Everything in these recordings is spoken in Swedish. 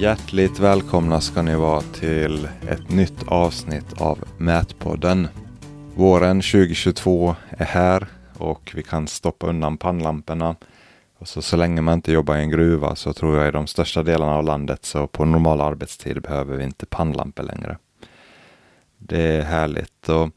Hjärtligt välkomna ska ni vara till ett nytt avsnitt av Mätpodden. Våren 2022 är här och vi kan stoppa undan pannlamporna. Och så, så länge man inte jobbar i en gruva så tror jag i de största delarna av landet så på normal arbetstid behöver vi inte pannlampor längre. Det är härligt och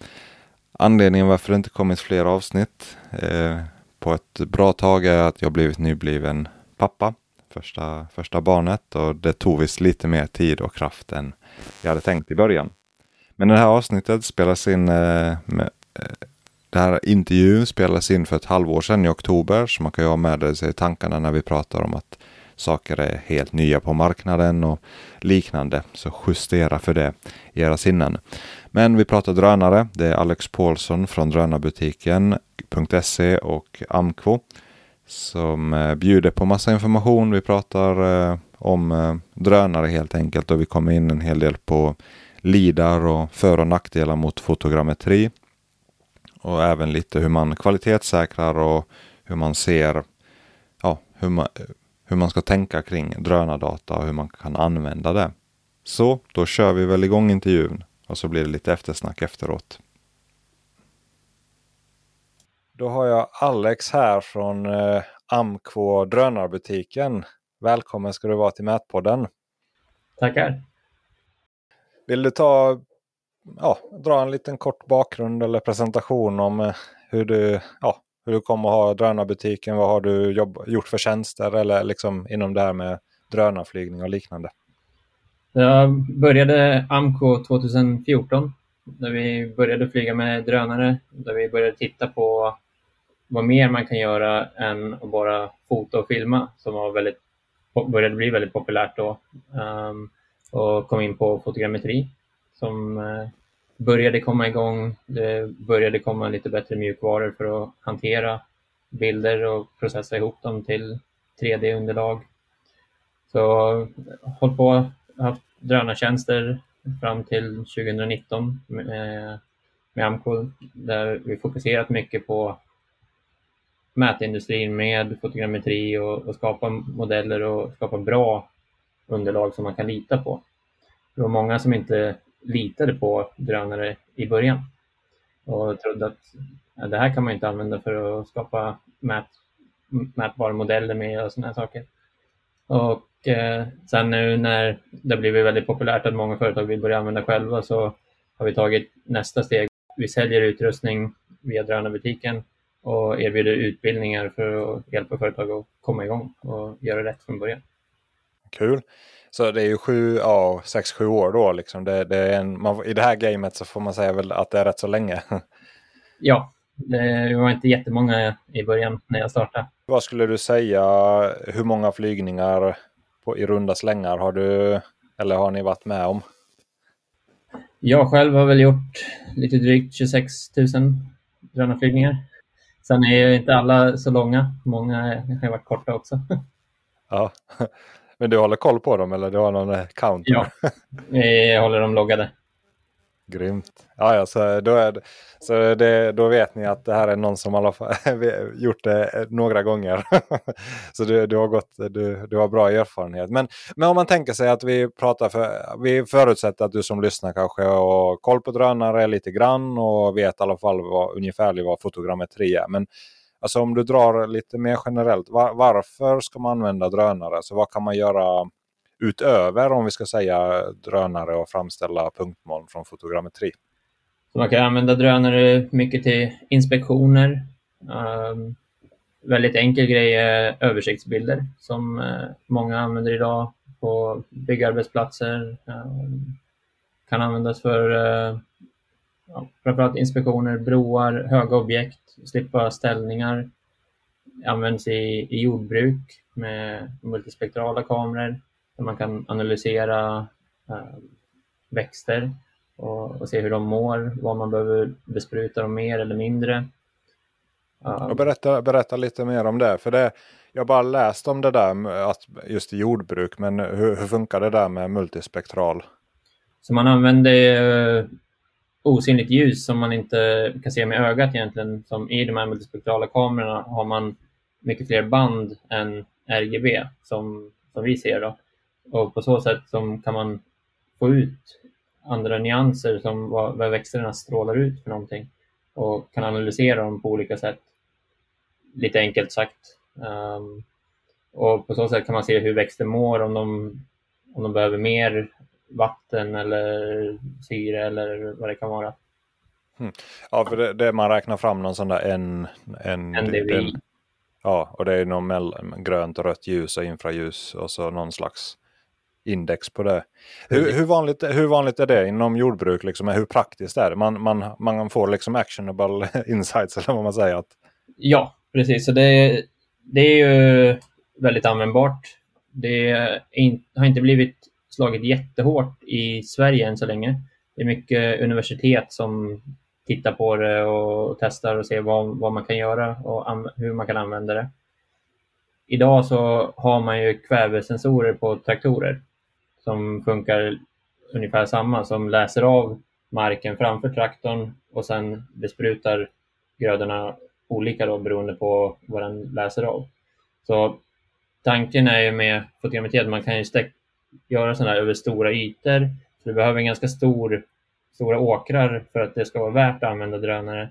anledningen varför det inte kommit fler avsnitt eh, på ett bra tag är att jag blivit nybliven pappa första, första barnet och det tog visst lite mer tid och kraft än jag hade tänkt i början. Men det här avsnittet spelas in eh, med, eh, det här intervjun spelades in för ett halvår sedan i oktober så man kan ju ha med sig i tankarna när vi pratar om att saker är helt nya på marknaden och liknande. Så justera för det i era sinnen. Men vi pratar drönare. Det är Alex Paulsson från drönarbutiken.se och Amco som eh, bjuder på massa information. Vi pratar eh, om eh, drönare helt enkelt och vi kommer in en hel del på lidar och för och nackdelar mot fotogrammetri. Och även lite hur man kvalitetssäkrar och hur man ser ja, hur, man, hur man ska tänka kring drönardata och hur man kan använda det. Så då kör vi väl igång intervjun och så blir det lite eftersnack efteråt. Då har jag Alex här från eh, Amquo Drönarbutiken. Välkommen ska du vara till Mätpodden. Tackar. Vill du ta, ja, dra en liten kort bakgrund eller presentation om eh, hur du, ja, hur du kommer att ha drönarbutiken? Vad har du jobb, gjort för tjänster eller liksom inom det här med drönarflygning och liknande? Jag började Amco 2014 när vi började flyga med drönare. Där vi började titta på vad mer man kan göra än att bara fota och filma som var väldigt, började bli väldigt populärt då. Um, och kom in på fotogrammetri som uh, började komma igång. Det började komma lite bättre mjukvaror för att hantera bilder och processa ihop dem till 3D-underlag. Så hållit på, haft drönartjänster fram till 2019 med, eh, med Amco där vi fokuserat mycket på mätindustrin med fotogrammetri och, och skapa modeller och skapa bra underlag som man kan lita på. Det var många som inte litade på drönare i början och trodde att ja, det här kan man inte använda för att skapa mät, mätbara modeller med och sådana här saker. Och eh, sen nu när det har blivit väldigt populärt att många företag vill börja använda själva så har vi tagit nästa steg. Vi säljer utrustning via drönarbutiken och erbjuder utbildningar för att hjälpa företag att komma igång och göra rätt från början. Kul! Så det är ju sju, ja, sex, sju år då liksom. Det, det är en, man, I det här gamet så får man säga väl att det är rätt så länge. ja, det var inte jättemånga i början när jag startade. Vad skulle du säga, hur många flygningar på, i runda slängar har du eller har ni varit med om? Jag själv har väl gjort lite drygt 26 000 drönarflygningar. Sen är ju inte alla så långa. Många har varit korta också. Ja, men du håller koll på dem eller du har någon counter? Ja, jag håller dem loggade. Grymt. Ja, ja så, då, är det, så det, då vet ni att det här är någon som har gjort det eh, några gånger. så du, du, har gått, du, du har bra erfarenhet. Men, men om man tänker sig att vi pratar för, vi förutsätter att du som lyssnar kanske har koll på drönare lite grann och vet i alla fall vad, ungefärligt vad fotogrammetri är. Men alltså om du drar lite mer generellt, var, varför ska man använda drönare? Så vad kan man göra utöver om vi ska säga drönare och framställa punktmoln från fotogrammetri. Så man kan använda drönare mycket till inspektioner. Um, väldigt enkel grej är översiktsbilder som uh, många använder idag på byggarbetsplatser. Um, kan användas för uh, ja, framförallt inspektioner, broar, höga objekt, slippa ställningar. Används i, i jordbruk med multispektrala kameror man kan analysera eh, växter och, och, se hur de mår, vad man behöver bespruta dem mer eller mindre. Och berätta, berätta lite mer om det. För det, jag bara läst om det där att just i jordbruk, men hur, hur funkar det där med multispektral? Så man använder uh, osynligt ljus som man inte kan se med ögat egentligen. Som I de här multispektrala kamerorna har man mycket fler band än RGB som, som vi ser. Då. Och på så sätt som kan man få ut andra nyanser som vad, vad växterna strålar ut för någonting och kan analysera dem på olika sätt. Lite enkelt sagt. Um, och på så sätt kan man se hur växter mår, om de, om de behöver mer vatten eller syre eller vad det kan vara. Mm. Ja, för det, det, man räknar fram någon sån där en... en NDVI. En, ja, och det är någon grönt och rött ljus och infraljus och så någon slags index på det. Hur, hur, vanligt, hur vanligt är det inom jordbruk? Liksom? Hur praktiskt är det? Man, man, man får liksom actionable insights eller vad man säger? Att... Ja, precis. Så det, det är ju väldigt användbart. Det in, har inte blivit slagit jättehårt i Sverige än så länge. Det är mycket universitet som tittar på det och testar och ser vad, vad man kan göra och hur man kan använda det. Idag så har man ju kvävesensorer på traktorer som funkar ungefär samma, som läser av marken framför traktorn och sen besprutar grödorna olika då, beroende på vad den läser av. Så tanken är ju med fotogrammetri att man kan ju göra sådana här över stora ytor. Så du behöver en ganska stor, stora åkrar för att det ska vara värt att använda drönare.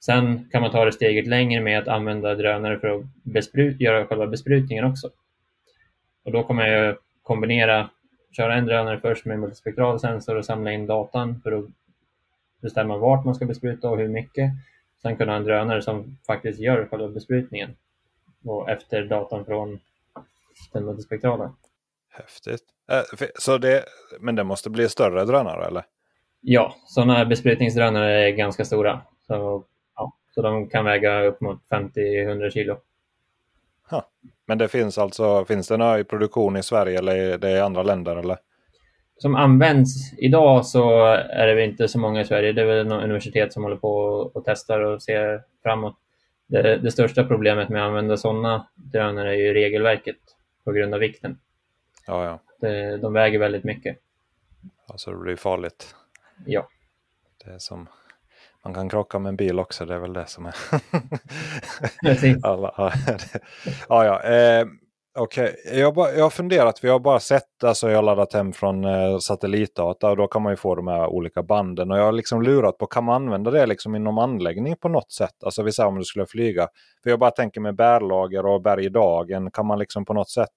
Sen kan man ta det steget längre med att använda drönare för att besprut, göra själva besprutningen också. Och då kommer jag kombinera, köra en drönare först med multispektral sensor och samla in datan för att bestämma vart man ska bespruta och hur mycket. Sen kunna ha en drönare som faktiskt gör själva besprutningen och efter datan från den multispektrala. Häftigt. Äh, så det, men det måste bli större drönare eller? Ja, sådana besprutningsdrönare är ganska stora. Så, ja, så de kan väga upp mot 50-100 kilo. Ha. Men det finns alltså, finns det några i produktion i Sverige eller är det i andra länder? Eller? Som används idag så är det inte så många i Sverige. Det är väl universitet som håller på och testar och ser framåt. Det, det största problemet med att använda sådana drönare är ju regelverket på grund av vikten. Ja, ja. Det, de väger väldigt mycket. Alltså det blir farligt. Ja. Det är som man kan krocka med en bil också, det är väl det som är... Alla, ja, ja, eh, Okej, okay. jag, jag har funderat, vi har bara sett, alltså jag har laddat hem från eh, satellitdata och då kan man ju få de här olika banden. Och jag har liksom lurat på, kan man använda det liksom inom anläggning på något sätt? Alltså vi säger om du skulle flyga. För jag bara tänker med bärlager och bergdagen, kan man liksom på något sätt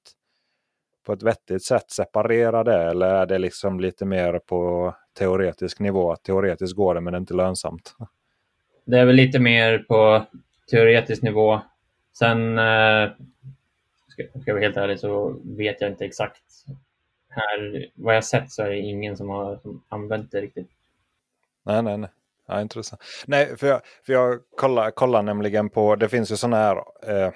på ett vettigt sätt separera det? Eller är det liksom lite mer på teoretisk nivå? Teoretiskt går det men det är inte lönsamt. Det är väl lite mer på teoretisk nivå. Sen, eh, ska, ska jag vara helt ärlig, så vet jag inte exakt. Här, vad jag sett så är det ingen som har som använt det riktigt. Nej, nej, nej. Ja, intressant. Nej, för jag, för jag kollar, kollar nämligen på, det finns ju sådana här eh,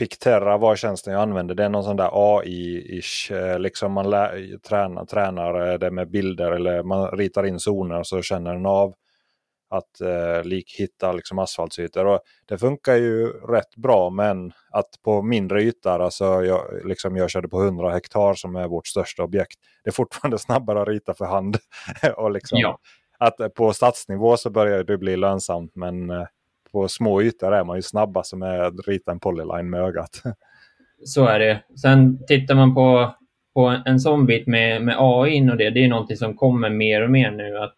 Picterra var tjänsten jag använde. Det är någon sån där AI-ish. Eh, liksom man lär, tränar, tränar det med bilder eller man ritar in zoner så känner den av att eh, lik, hitta liksom asfaltsytor. Och det funkar ju rätt bra men att på mindre ytor, alltså jag, liksom jag körde på 100 hektar som är vårt största objekt. Det är fortfarande snabbare att rita för hand. och liksom, ja. att på stadsnivå så börjar det bli lönsamt men eh, på små ytor är man ju snabba som är att rita en polyline med ögat. Så är det. Sen tittar man på, på en sån bit med, med AI och det, det är någonting som kommer mer och mer nu. Att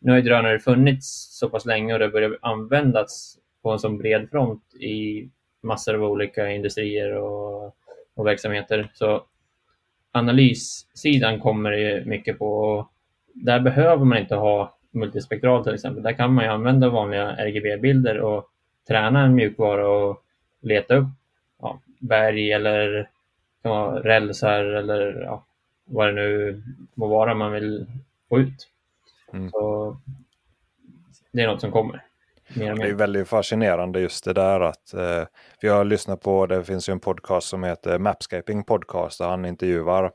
nu har ju drönare funnits så pass länge och det börjar användas på en sån bred front i massor av olika industrier och, och verksamheter. Så analyssidan kommer det mycket på. Där behöver man inte ha multispektral till exempel. Där kan man ju använda vanliga RGB-bilder och träna en mjukvara och leta upp ja, berg eller ja, rälsar eller ja, vad det nu må vara man vill få ut. Mm. Så det är något som kommer. Mer Det är väldigt fascinerande just det där att eh, vi har lyssnat på, det finns ju en podcast som heter Mapscaping Podcast där han intervjuar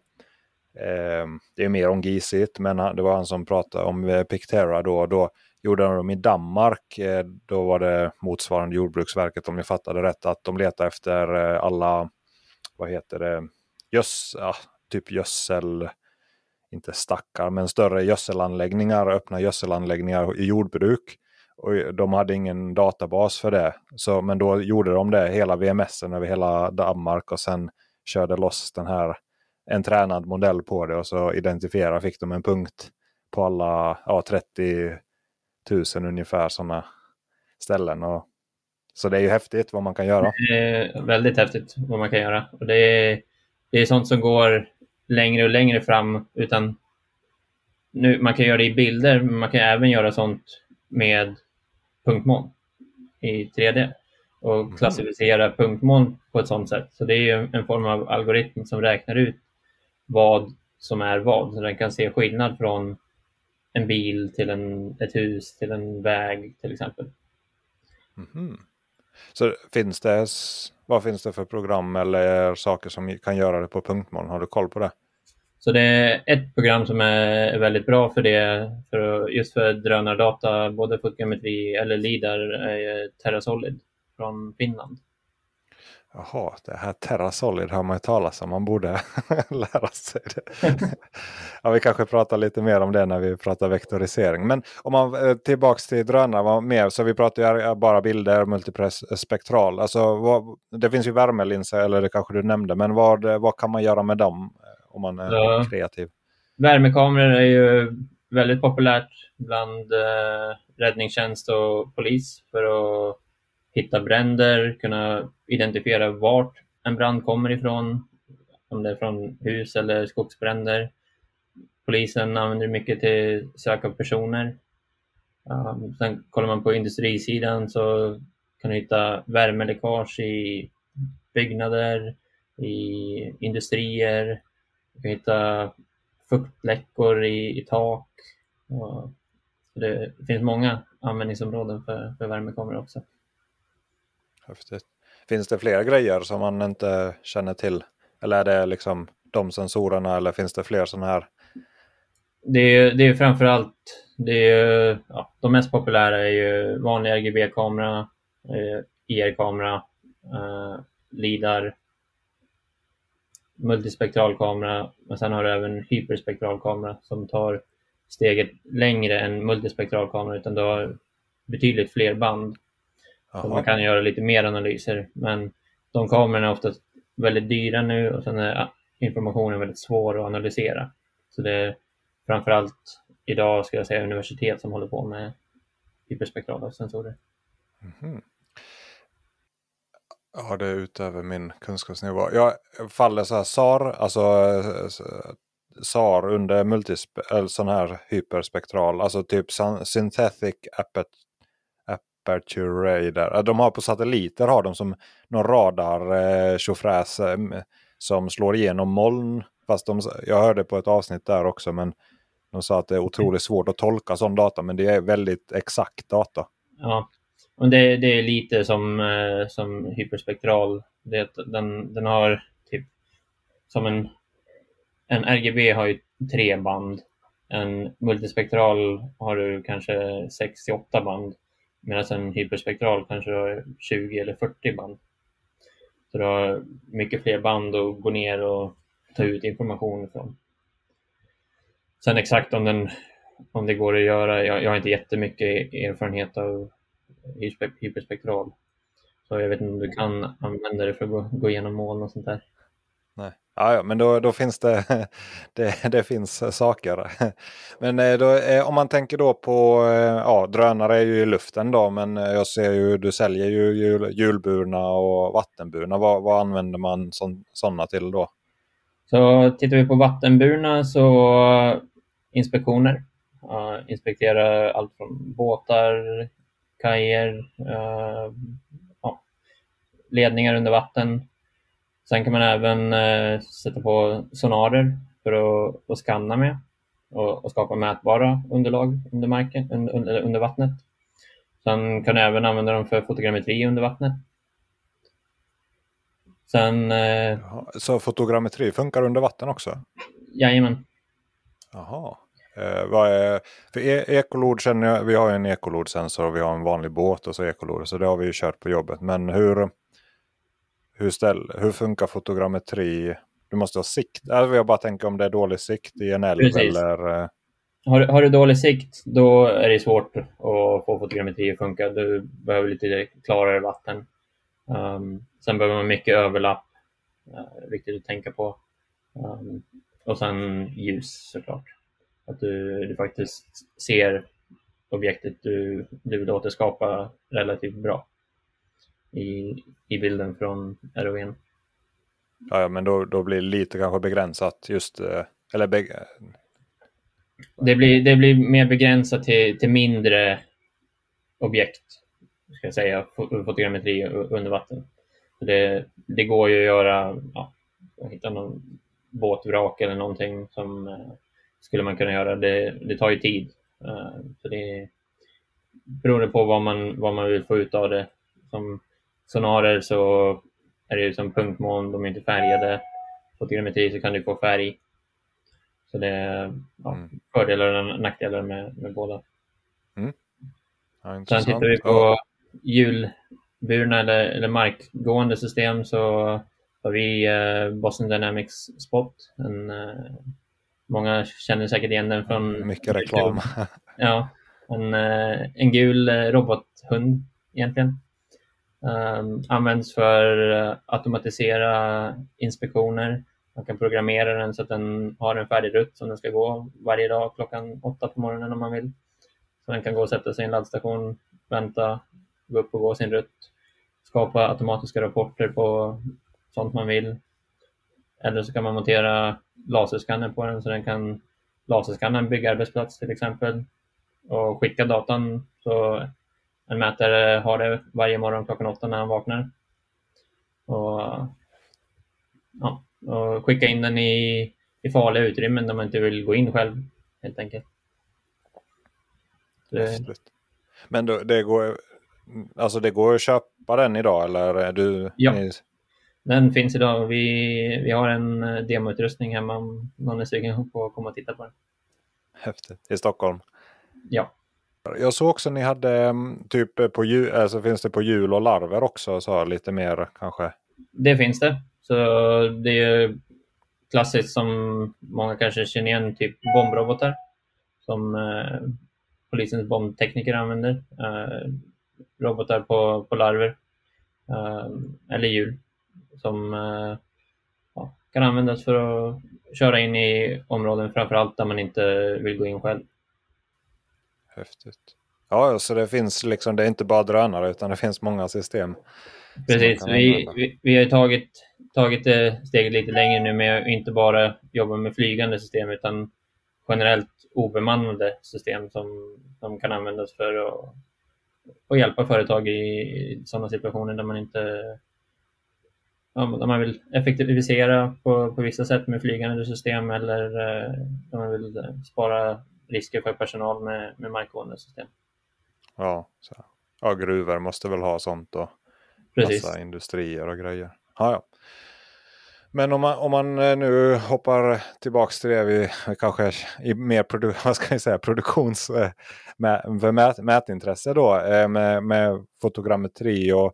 Ehm, det är mer om Gisit men det var han som pratade om eh, Pictera då. Då gjorde de dem i Danmark. Eh, då var det motsvarande Jordbruksverket, om jag fattade rätt, att de letar efter eh, alla, vad heter det, gös, ja, typ gödsel, inte stackar, men större gödselanläggningar, öppna gödselanläggningar i jordbruk. Och de hade ingen databas för det. Så, men då gjorde de det, hela VMS över hela Danmark och sen körde loss den här en tränad modell på det och så identifiera fick de en punkt på alla ja, 30 000 ungefär sådana ställen. Och, så det är ju häftigt vad man kan göra. Väldigt häftigt vad man kan göra. Och det, är, det är sånt som går längre och längre fram. utan nu, Man kan göra det i bilder, men man kan även göra sånt med punktmål i 3D och mm. klassificera punktmål på ett sånt sätt. Så det är en form av algoritm som räknar ut vad som är vad. Så den kan se skillnad från en bil till en, ett hus till en väg till exempel. Mm. Så finns det, vad finns det för program eller saker som kan göra det på punktmål? Har du koll på det? Så det är ett program som är väldigt bra för det, för just för drönardata, både fotogrammetri eller LIDAR, är TerraSolid från Finland. Jaha, det här TerraSolid har man ju talat om. Man borde lära sig det. ja, vi kanske pratar lite mer om det när vi pratar vektorisering. Men om man eh, tillbaks till drönare mer. Så vi pratar ju bara bilder, multipress, eh, spektral. Alltså, vad, det finns ju värmelinser, eller det kanske du nämnde. Men vad, vad kan man göra med dem eh, om man är ja. kreativ? Värmekameror är ju väldigt populärt bland eh, räddningstjänst och polis för att hitta bränder, kunna identifiera vart en brand kommer ifrån, om det är från hus eller skogsbränder. Polisen använder mycket till sök av personer. Um, sen kollar man på industrisidan så kan du hitta värmeläckage i byggnader, i industrier. Du kan hitta fuktläckor i, i tak. Och det finns många användningsområden för, för värmekameror också. Häftigt. Finns det fler grejer som man inte känner till? Eller är det liksom de sensorerna eller finns det fler sådana här? Det är, det är framförallt det är, ja, de mest populära är ju vanlig RGB-kamera, eh, e IR-kamera, eh, LIDAR, multispektralkamera, men sen har du även hyperspektralkamera som tar steget längre än multispektralkamera, utan du har betydligt fler band. Så man kan göra lite mer analyser. Men de kamerorna är ofta väldigt dyra nu och sen är informationen väldigt svår att analysera. Så det är framförallt idag ska jag säga universitet som håller på med hyperspektrala sensorer. Mm. Ja, det är utöver min kunskapsnivå. Jag faller så här SAR, alltså SAR under multispe, eller sån här hyperspektral, alltså typ synthetic appet Aperture Radar. De har på satelliter har de som någon radar eh, eh, som slår igenom moln. Fast de, jag hörde på ett avsnitt där också men de sa att det är otroligt svårt att tolka sån data men det är väldigt exakt data. Ja, och det, det är lite som, eh, som hyperspektral. Det, den, den har typ som en, en RGB har ju tre band. En multispektral har du kanske 68 band. Medan en hyperspektral kanske har 20 eller 40 band. Så du har mycket fler band att gå ner och ta ut information ifrån. Sen exakt om, den, om det går att göra, jag, jag har inte jättemycket erfarenhet av hyperspektral. Så jag vet inte om du kan använda det för att gå, gå igenom moln och sånt där. Ja, ja, men då, då finns det, det, det finns saker. Men eh, då, eh, om man tänker då på, eh, ja drönare är ju i luften då, men jag ser ju du säljer ju hjul, hjulburna och vattenburna. Vad, vad använder man sådana till då? Så tittar vi på vattenburna så inspektioner. Uh, inspektera allt från båtar, kajer, uh, ja, ledningar under vatten Sen kan man även eh, sätta på sonarer för att, att skanna med och, och, skapa mätbara underlag under, marken, under, under vattnet. Sen kan du även använda dem för fotogrammetri under vattnet. Sen, eh, så fotogrammetri funkar under vatten också? Jajamän. Jaha. Eh, vad är, för e ekolod känner jag, vi har en ekolod-sensor och vi har en vanlig båt och så ekolod. Så det har vi ju kört på jobbet. Men hur, hur, ställ, hur funkar fotogrammetri? Du måste ha sikt. Alltså jag bara tänker om det är dålig sikt i en älv Precis. eller... Eh, har, har du dålig sikt, då är det svårt att få fotogrammetri att funka. Du behöver lite klarare vatten. Um, sen behöver man mycket överlapp Uh, viktigt att tänka på. Um, och sen ljus såklart. Att du, du faktiskt ser objektet du, du vill återskapa relativt bra i, i bilden från ROVn. Ja, men då, då blir det lite kanske begränsat just, eh, eller be... det, blir, det blir mer begränsat till, till mindre objekt, ska jag säga, fotogrametri under vatten. Det, det går ju att göra, ja, hitta någon båtvrak eller någonting som eh, skulle man kunna göra. Det, det tar ju tid. Uh, så det beror på vad man, vad man vill få ut av det. Som sonarer så är det ju som punktmoln, de är inte färgade. Fotogrammetri så kan du få färg. Så det är ja, mm. fördelar och nackdelar med, med båda. Mm. Ja, Sen tittar vi på hjulburna eller, eller markgående system så har vi eh, Boston Dynamics Spot. En, eh, många känner säkert igen den från... Mycket reklam. ja, en, eh, en gul eh, robothund egentligen. Um, används för att automatisera inspektioner. Man kan programmera den så att den har en färdig rutt som den ska gå varje dag klockan åtta på morgonen om man vill. Så den kan gå och sätta sig i en laddstation, vänta, gå upp och gå sin rutt, skapa automatiska rapporter på sånt man vill. Eller så kan man montera laserskanner på den så den kan laserskanna en byggarbetsplats till exempel och skicka datan så en mätare har det varje morgon klockan åtta när han vaknar. Och, ja, och skicka in den i, i farliga utrymmen där man inte vill gå in själv helt enkelt. Det... Men då, det, går, alltså det går att köpa den idag eller? Är du, ja, ni... den finns idag. Vi, vi har en demoutrustning hemma om någon är sugen på att komma och titta på den. Häftigt. I Stockholm? Ja. Jag såg också att ni hade mm, typ eh, på jul, alltså eh, finns det på jul och larver också, så lite mer kanske? Det finns det. Så det är klassiskt som många kanske känner igen, typ bombrobotar som eh, polisens bombtekniker använder. Eh, robotar på, på larver eh, eller hjul som eh, ja, kan användas för att köra in i områden, framförallt där man inte vill gå in själv. Häftigt. Ja, så det finns liksom, det är inte bara drönare utan det finns många system. Precis, vi, vi, vi, har tagit, tagit det steget lite längre nu med att inte bara jobba med flygande system utan generellt obemannade system som, som kan användas för att, att hjälpa företag i sådana situationer där man inte där man vill effektivisera på, på vissa sätt med flygande system eller eh, där man vill spara risker för personal med, med markgående system. Ja, så. ja, gruvor måste väl ha sånt och Precis. massa industrier och grejer. Ja, ja. Men om man, om man eh, nu hoppar tillbaks till det vi kanske i mer produ vad ska jag säga, produktions eh, med, mät, mätintresse då eh, med, med fotogrammetri och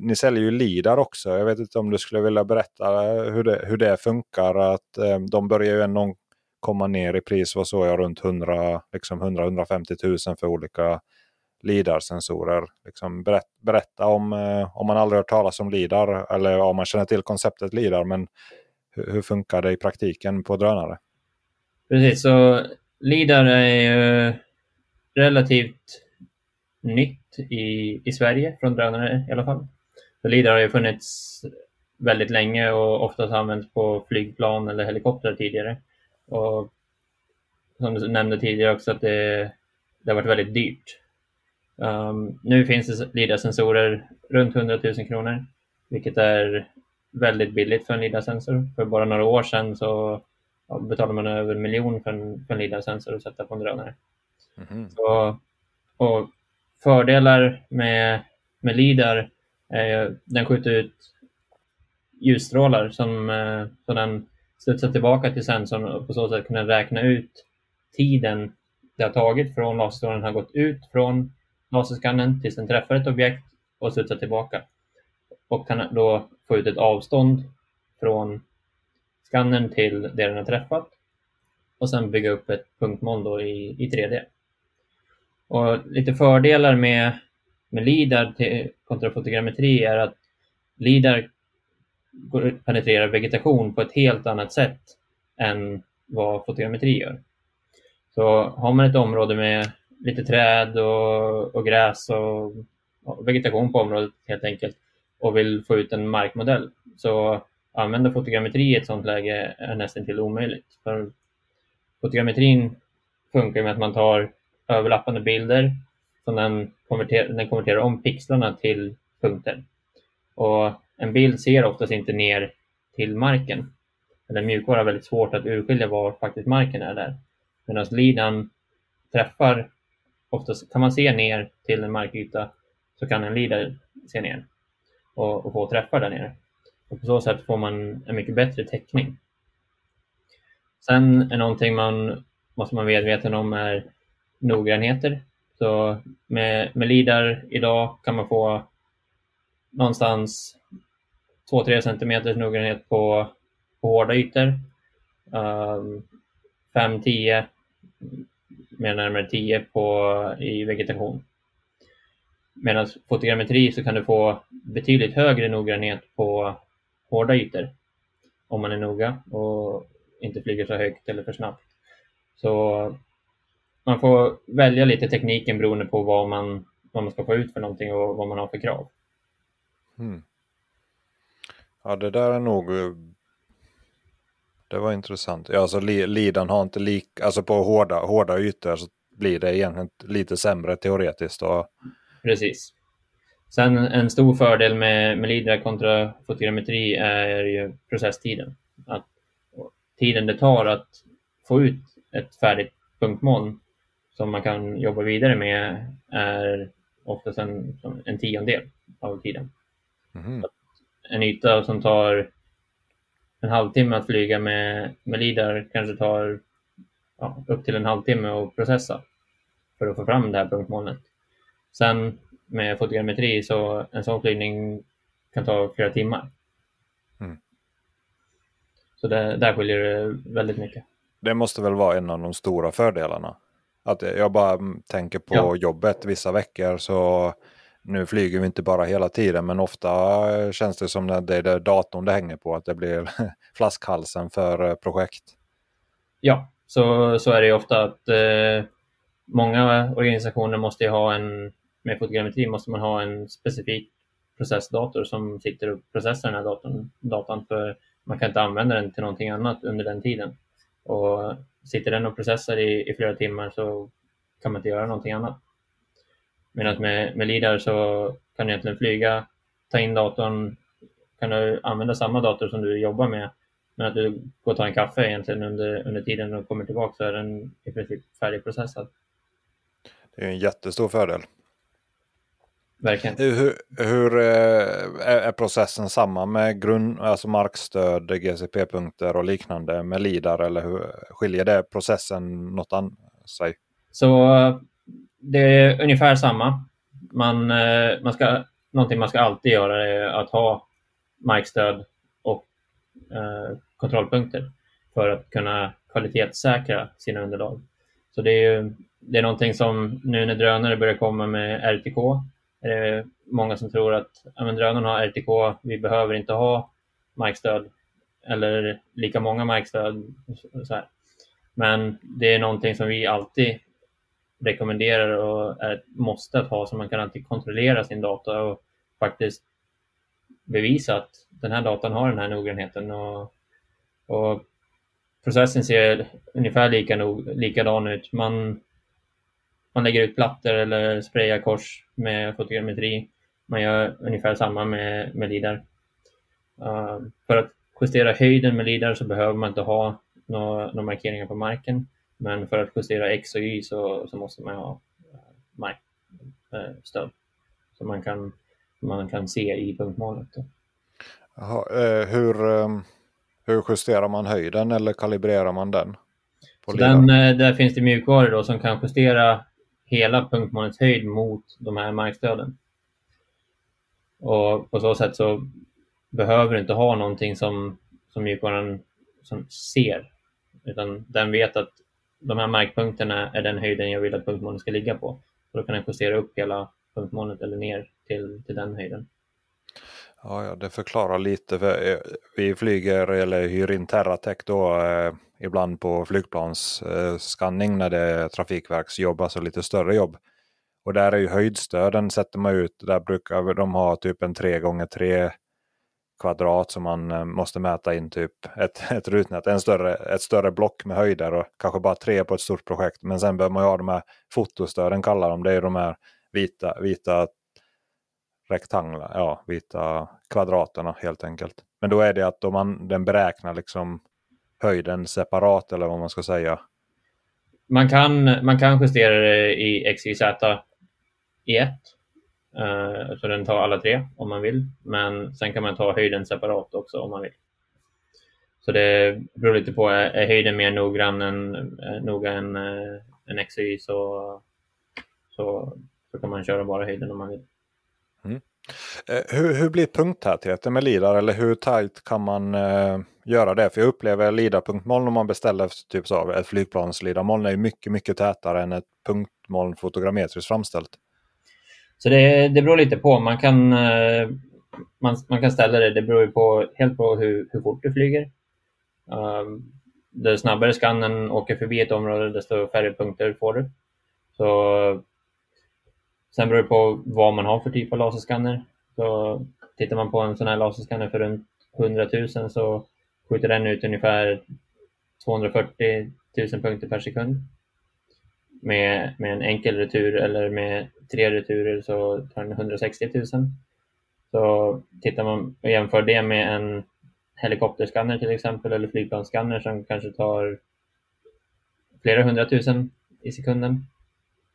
ni säljer ju LIDAR också. Jag vet inte om du skulle vilja berätta hur det, hur det funkar. Att de börjar ju någon komma ner i pris vad så jag runt 100, liksom 100-150 000 för olika LIDAR-sensorer. Liksom berätt, berätta om, eh, om man aldrig hört talas om LIDAR eller om man känner till konceptet LIDAR. Men hur, hur funkar det i praktiken på drönare? Precis, så LIDAR är relativt nytt i, i Sverige från drönare i alla fall. Så LIDAR har ju funnits väldigt länge och oftast använts på flygplan eller helikoptrar tidigare. Och som du nämnde tidigare också att det, det har varit väldigt dyrt. Um, nu finns det LIDAR-sensorer runt 100 000 kronor, vilket är väldigt billigt för en LIDAR-sensor. För bara några år sedan så ja, betalade man över en miljon för en, för en LIDAR-sensor att sätta på en drönare. Mm. Så, och fördelar med, med LIDAR är att den skjuter ut ljusstrålar som, eh, som den studsa tillbaka till sensorn och på så sätt kunna räkna ut tiden det har tagit från laserstrålen har gått ut från laserskannen tills den träffar ett objekt och studsar tillbaka. Och kan då få ut ett avstånd från skannern till det den har träffat och sen bygga upp ett punktmoln då i, i 3D. Och lite fördelar med, med LIDAR till, kontra fotogrammetri är att LIDAR penetrerar vegetation på ett helt annat sätt än vad fotogrammetri gör. Så har man ett område med lite träd och, och gräs och, och, vegetation på området helt enkelt och vill få ut en markmodell så använda fotogrammetri i ett sådant läge är nästan till omöjligt. För fotogrammetrin funkar med att man tar överlappande bilder som den konverterar, den konverterar om pixlarna till punkter. Och en bild ser oftast inte ner till marken. Eller mjukvara har väldigt svårt att urskilja var faktiskt marken är där. Medan lidan träffar, oftast kan man se ner till en markyta så kan en leader se ner och, och få träffar där nere. Och på så sätt får man en mycket bättre täckning. Sen är någonting man måste man vara medveten om är noggrannheter. Så med, med LIDAR idag kan man få någonstans 2-3 cm noggrannhet på, på hårda ytor. Ehm, um, 5-10, mer närmare 10 på, i vegetation. Medan fotogrammetri så kan du få betydligt högre noggrannhet på hårda ytor om man är noga och inte flyger så högt eller för snabbt. Så man får välja lite tekniken beroende på vad man, vad man ska få ut för någonting och vad man har för krav. Mm. Ja, det där är nog... Det var intressant. Ja, alltså lidan har inte lik... Alltså på hårda, hårda ytor så blir det egentligen lite sämre teoretiskt. Och... Precis. Sen en stor fördel med, med LIDAR kontra fotogrammetri är ju processtiden. Att tiden det tar att få ut ett färdigt punktmoln som man kan jobba vidare med är oftast en, en tiondel av tiden. Mm. En yta som tar en halvtimme att flyga med, med LIDAR kanske tar ja, upp till en halvtimme att processa för att få fram det här punktmolnet. Sen med fotogrammetri så en sån flygning kan ta flera timmar. Mm. Så det, där skiljer det väldigt mycket. Det måste väl vara en av de stora fördelarna. Att jag bara tänker på ja. jobbet vissa veckor så nu flyger vi inte bara hela tiden men ofta känns det som att det är datorn det hänger på att det blir flaskhalsen för eh, projekt. Ja, så, så är det ju ofta att eh, många organisationer måste ha en, med fotogrammetri måste man ha en specifik processdator som sitter och processar den här datorn, datan för man kan inte använda den till någonting annat under den tiden. Och sitter den och processar i, i flera timmar så kan man inte göra någonting annat. Medan med, med LIDAR så kan du egentligen flyga, ta in datorn, kan du använda samma dator som du jobbar med, men att du går och tar en kaffe egentligen under, under tiden och kommer tillbaka så är den i princip färdigprocessad. Det är en jättestor fördel. Verkligen. Hur, hur eh, är processen samma med grund, alltså markstöd, GCP-punkter och liknande med LIDAR eller hur skiljer det processen något an sig? Så det är ungefär samma. Man, eh, man ska, någonting man ska alltid göra är att ha markstöd och eh, kontrollpunkter för att kunna kvalitetssäkra sina underlag. Så det är, det är någonting som nu när drönare börjar komma med RTK är det många som tror att ja, men drönaren har RTK, vi behöver inte ha markstöd eller lika många markstöd. Men det är någonting som vi alltid rekommenderar och är ett måste att ha så man kan alltid kontrollera sin data och faktiskt bevisa att den här datan har den här noggrannheten. Och, och processen ser ungefär lika nog, likadan ut. Man, man lägger ut plattor eller sprayar kors med fotogrammetri. Man gör ungefär samma med, med LIDAR. Uh, för att justera höjden med LIDAR så behöver man inte ha några, några markeringar på marken. Men för att justera X och Y så, så måste man ha eh, markstöd. Eh, så man kan, man kan se i punktmålet. Jaha, eh, hur, hur justerar man höjden eller kalibrerar man den? den där finns det mjukvaror då som kan justera hela punktmålets höjd mot de här markstöden. Och på så sätt så behöver du inte ha någonting som, som mjukvaran som ser, utan den vet att de här markpunkterna är den höjden jag vill att punktmålet ska ligga på. Och då kan jag justera upp hela punktmålet eller ner till, till den höjden. Ja, ja, det förklarar lite. För eh, vi flyger eller hyr in Terratech då eh, ibland på flygplansskanning eh, när det är trafikverksjobb, alltså lite större jobb. Och där är ju höjdstöden sätter man ut. Där brukar de ha typ en 3 gånger 3 kvadrat som man eh, måste mäta in typ ett, ett rutnät, en större, ett större block med höjder och kanske bara tre på ett stort projekt. Men sen behöver man ju ha de här fotostöden kallar de det är de här vita, vita rektanglar, ja vita kvadraterna helt enkelt. Men då är det att om man, den beräknar liksom höjden separat eller vad man ska säga. Man kan, man kan justera det i XYZ i ett Eh, så den tar alla tre om man vill. Men sen kan man ta höjden separat också om man vill. Så det beror lite på, är, höjden mer noggrann än, eh, noga än äh, en XY så, så, så kan man köra bara höjden om man vill. Mm. Hur, hur blir punkttätheten med LIDAR eller hur tajt kan man eh, göra det? För jag upplever LIDAR-punktmoln om man beställer typ så, ett flygplans LIDAR-moln är mycket, mycket tätare än ett punktmoln fotogrammetriskt framställt. Så det, det beror lite på. Man kan, eh, man, man kan ställa det, det beror på, helt på hur, hur fort du flyger. Um, ju snabbare skannen åker förbi ett område, desto färre punkter får du. Så, sen beror det på vad man har för typ av laserskanner. Så tittar man på en sån här laserskanner för runt 100 000 så skjuter den ut ungefär 240 000 punkter per sekund med, med en enkel retur eller med tre returer så tar den 160 000. Så tittar man och jämför det med en helikopterskanner till exempel eller flygplansskanner som kanske tar flera hundratusen i sekunden.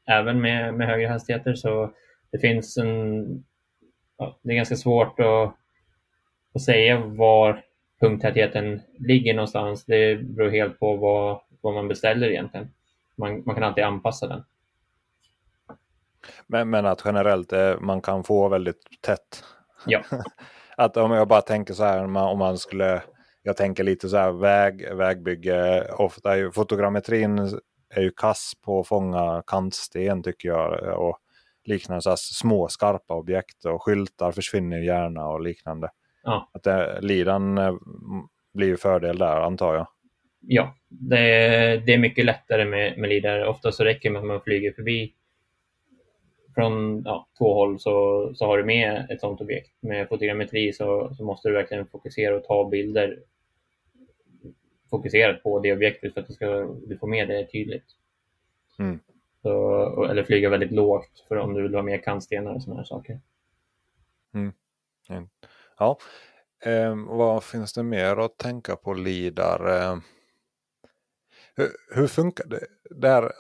Även med, med högre hastigheter så det finns en... Ja, det är ganska svårt att, att säga var punkttätheten ligger någonstans. Det beror helt på vad, vad man beställer egentligen man, man kan alltid anpassa den. Men, men att generellt eh, man kan få väldigt tätt. Ja. att om jag bara tänker så här om man skulle, jag tänker lite så här väg, vägbygge, ofta är ju fotogrammetrin är ju kass på att fånga kantsten tycker jag. Och liknande så små skarpa objekt och skyltar försvinner gärna och liknande. Ja. Att det, lidan eh, blir ju fördel där antar jag ja, det är, det är mycket lättare med, med LIDAR. Ofta så räcker det med att man flyger förbi från ja, två håll så, så har du med ett sådant objekt. Med fotogrammetri så, så måste du verkligen fokusera och ta bilder fokuserat på det objektet för att du ska du får med det tydligt. Mm. Så, eller flyga väldigt lågt för om du vill ha med kantstenar och sådana här saker. Mm. Ja, eh, vad finns det mer att tänka på LIDAR? Eh, hur, hur funkar det? Där,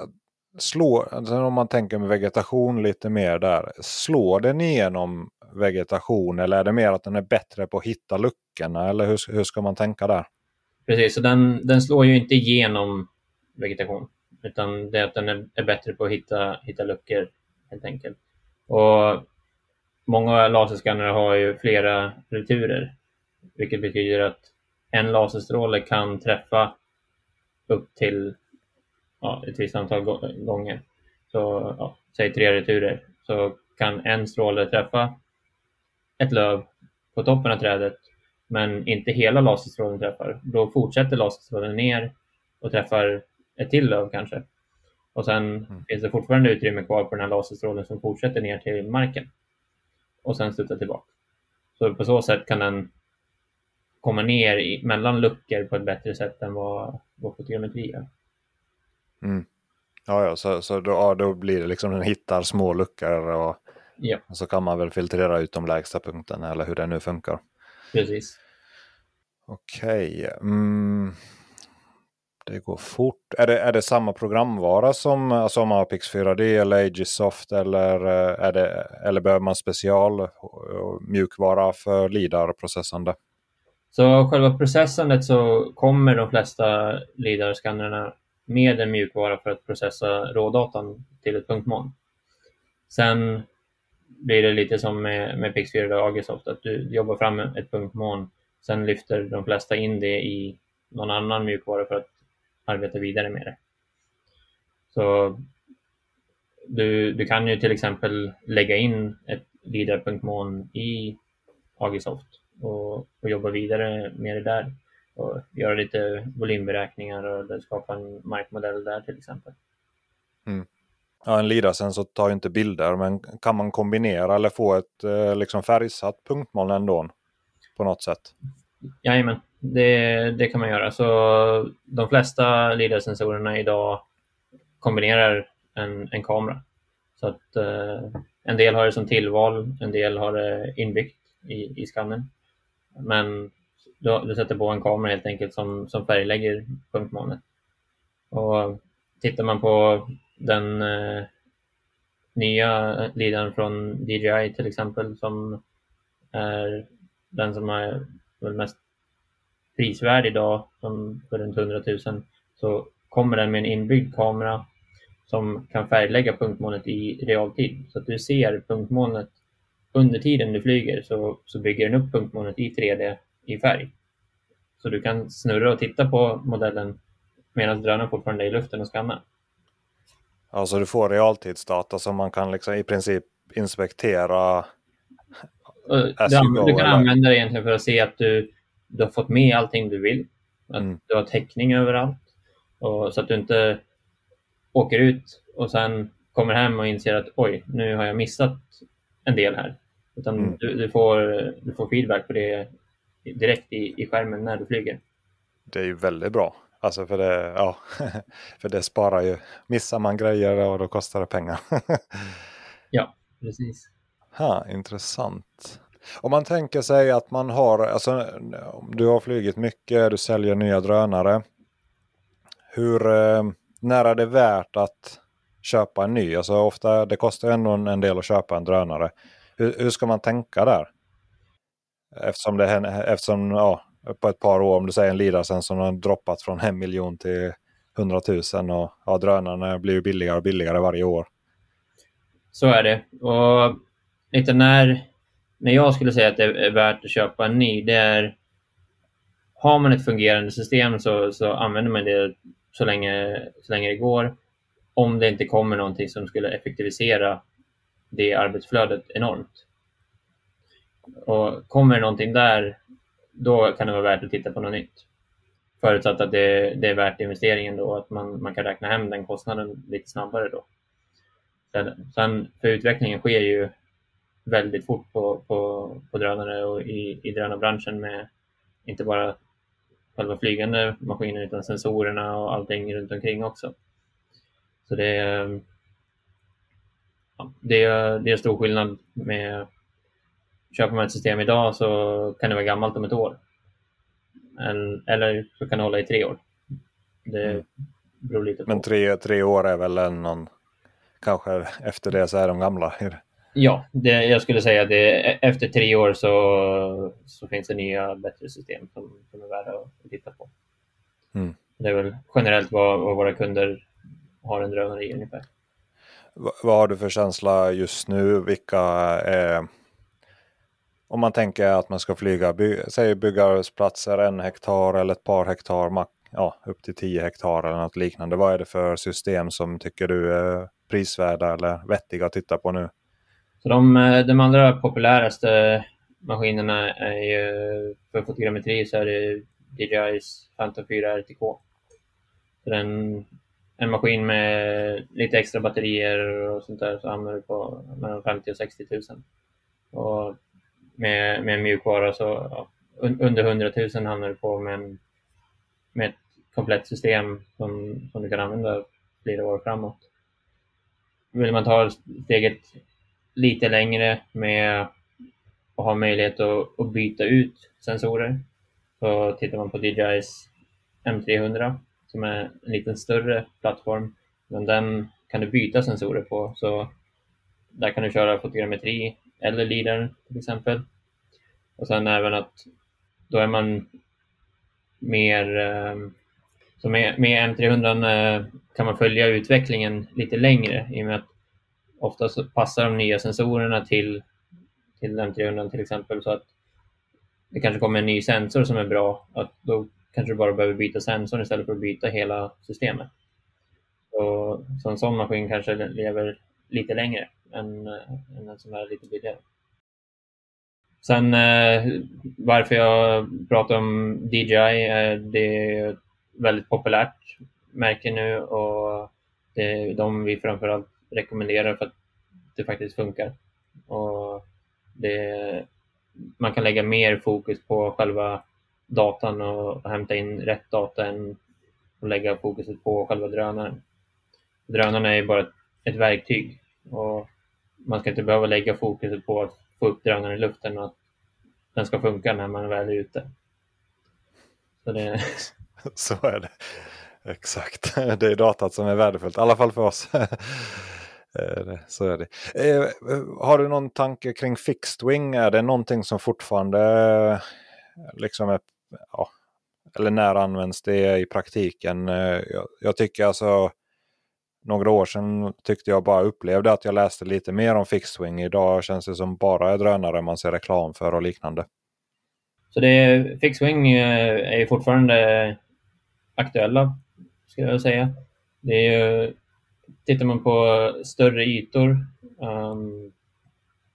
slår, alltså om man tänker med vegetation lite mer där. Slår den igenom vegetation eller är det mer att den är bättre på att hitta luckorna? Eller hur, hur ska man tänka där? Precis, så den, den slår ju inte igenom vegetation. Utan det är att den är, är bättre på att hitta, hitta luckor helt enkelt. Och många laserskannare har ju flera returer. Vilket betyder att en laserstråle kan träffa upp till ja, ett visst antal gånger. Så ja, säg tre returer så kan en stråle träffa ett löv på toppen av trädet men inte hela laserstrålen träffar. Då fortsätter laserstrålen ner och träffar ett till löv kanske. Och sen mm. finns det fortfarande utrymme kvar på den här laserstrålen som fortsätter ner till marken och sen studsar tillbaka. Så på så sätt kan den komma ner i, mellan luckor på ett bättre sätt än vad, vad fotogrametri gör. Mm. Ja, ja, så, så då, ja, då blir det liksom den hittar små luckor och, ja. och, så kan man väl filtrera ut de lägsta punkterna eller hur det nu funkar. Precis. Okej. Okay. Mm. Det går fort. Är det, är det samma programvara som, alltså om man har Pix 4D eller Agisoft eller, eh, är det, eller behöver man special eh, mjukvara för LIDAR-processande? Så själva processandet så kommer de flesta LIDAR-skannrarna med en mjukvara för att processa rådatan till ett punktmoln. Sen blir det lite som med, med Pix4 och Agisoft, att du jobbar fram ett punktmoln. Sen lyfter de flesta in det i någon annan mjukvara för att arbeta vidare med det. Så du, du kan ju till exempel lägga in ett LIDAR-punktmoln i Agisoft och, och jobba vidare med det där och göra lite volymberäkningar och skapa en markmodell där till exempel. Mm. Ja, en LIDAR-sensor tar ju inte bilder, men kan man kombinera eller få ett eh, liksom färgsatt punktmoln ändå på något sätt? Jajamän, det, det kan man göra. Så de flesta LIDAR-sensorerna idag kombinerar en, en kamera. Så att eh, en del har det som tillval, en del har det inbyggt i, i skannen. Men du, du sätter på en kamera helt enkelt som, som färglägger punktmolnet. Och tittar man på den eh, nya eh, lidaren från DJI till exempel som är den som är mest prisvärd idag, som för runt 100 000, så kommer den med en inbyggd kamera som kan färglägga punktmolnet i realtid. Så att du ser punktmolnet under tiden du flyger så, så bygger den upp punktmolnet i 3D i färg. Så du kan snurra och titta på modellen medan drönaren fortfarande är i luften och skannar. Alltså du får realtidsdata som man kan liksom i princip inspektera du, du, kan använda det egentligen för att se att du, du har fått med allting du vill. Att mm. du har täckning överallt. Och, så att du inte åker ut och sen kommer hem och inser att oj, nu har jag missat en del här. Utan mm. du, du, får, du får feedback på det direkt i, i skärmen när du flyger. Det är ju väldigt bra. Alltså för det, ja, för det sparar ju. Missar man grejer och då kostar det pengar. ja, precis. Ha, intressant. Om man tänker sig att man har, alltså du har flugit mycket, du säljer nya drönare. Hur, eh, när är det värt att köpa en ny? Alltså ofta, det kostar ändå en del att köpa en drönare. Hur, hur ska man tänka där? Eftersom, det, eftersom ja, på ett par år, om du säger en Lidasen som har droppat från en miljon till hundratusen och ja, drönarna blir billigare och billigare varje år. Så är det. Och lite när, när jag skulle säga att det är värt att köpa en ny, det är har man ett fungerande system så, så använder man det så länge, så länge det går. Om det inte kommer någonting som skulle effektivisera det arbetsflödet enormt. Och kommer det någonting där, då kan det vara värt att titta på något nytt. Förutsatt att det, det är värt investeringen då, att man, man kan räkna hem den kostnaden lite snabbare då. Sen, för utvecklingen sker ju väldigt fort på, på, på drönare och i, i drönarbranschen med inte bara själva flygande maskiner utan sensorerna och allting runt omkring också. Så det är, det är, det är stor skillnad med köper man ett system idag så kan det vara gammalt om ett år. eller så kan det hålla i tre år. Det mm. beror lite på. Men tre, tre år är väl någon, kanske efter det så är de gamla? Ja, det, jag skulle säga att efter tre år så, så finns det nya bättre system som, som är värda att titta på. Mm. Det är väl generellt vad, vad våra kunder har en drönare i ungefär. Vad har du för känsla just nu? Vilka är, om man tänker att man ska flyga, by, säg byggarbetsplatser en hektar eller ett par hektar, ja, upp till tio hektar eller något liknande. Vad är det för system som tycker du är prisvärda eller vettiga att titta på nu? Så de, eh, de allra populäraste maskinerna är ju för fotogrammetri så är det DJI's Phantom 4 RTK. Den en, maskin med lite extra batterier och sånt där så hamnar du på mellan 50 och 60 000. Och med, med en mjukvara så ja, under 100 000 hamnar du på med, en, med ett komplett system som, som du kan använda flera år framåt. Vill man ta steget lite längre med att ha möjlighet att, att byta ut sensorer. Så tittar man på DJI's M300 som är en lite större plattform, men den kan du byta sensorer på. Så där kan du köra fotogrammetri eller LIDAR till exempel. Och sen även att då är man mer ehm, så med, med M300 kan man följa utvecklingen lite längre i och med att ofta så passar de nya sensorerna till, till M300 till exempel så att det kanske kommer en ny sensor som är bra. Att då kanske du bara behöver byta sensorn istället för att byta hela systemet. Så, så en sån maskin kanske lever lite längre än, eh, än en som är lite billigare. Sen eh, varför jag pratar om DJI, eh, det är ett väldigt populärt märke nu och det är de vi framförallt rekommenderar för att det faktiskt funkar. Och det, man kan lägga mer fokus på själva datan och hämta in rätt data än att lägga fokuset på själva drönaren. Drönaren är ju bara ett, ett verktyg och man ska inte behöva lägga fokuset på att få upp drönaren i luften och att den ska funka när man väl är ute. Så, det... Så är det. Exakt, det är datat som är värdefullt, i alla fall för oss. Eh, så är det. Eh, har du någon tanke kring fixed wing? Är det någonting som fortfarande eh, liksom är, ja, eller när används det i praktiken? Eh, jag, jag, tycker alltså några år sedan tyckte jag bara upplevde att jag läste lite mer om fixed wing. Idag känns det som bara är drönare man ser reklam för och liknande. Så det är, fixed wing eh, är fortfarande aktuella, skulle jag säga. Det är tittar man på större ytor um,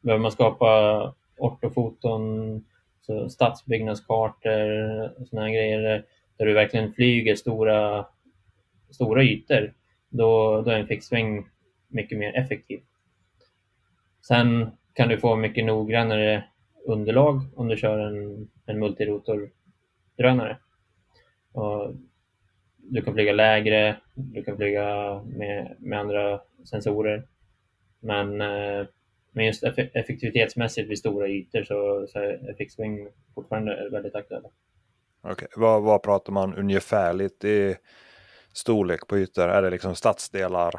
behöver man skapa ortofoton, så stadsbyggnadskartor och sådana grejer där du verkligen flyger stora, stora ytor. Då, då är en fixsväng mycket mer effektiv. Sen kan du få mycket noggrannare underlag om du kör en, en multirotordrönare. Och Du kan flyga lägre, du kan flyga med, med andra sensorer. Men, eh, men just effektivitetsmässigt vid stora ytor så, så är fixed-wing fortfarande väldigt aktuella. Okay. Vad, vad pratar man ungefärligt i storlek på ytor? Är det liksom stadsdelar?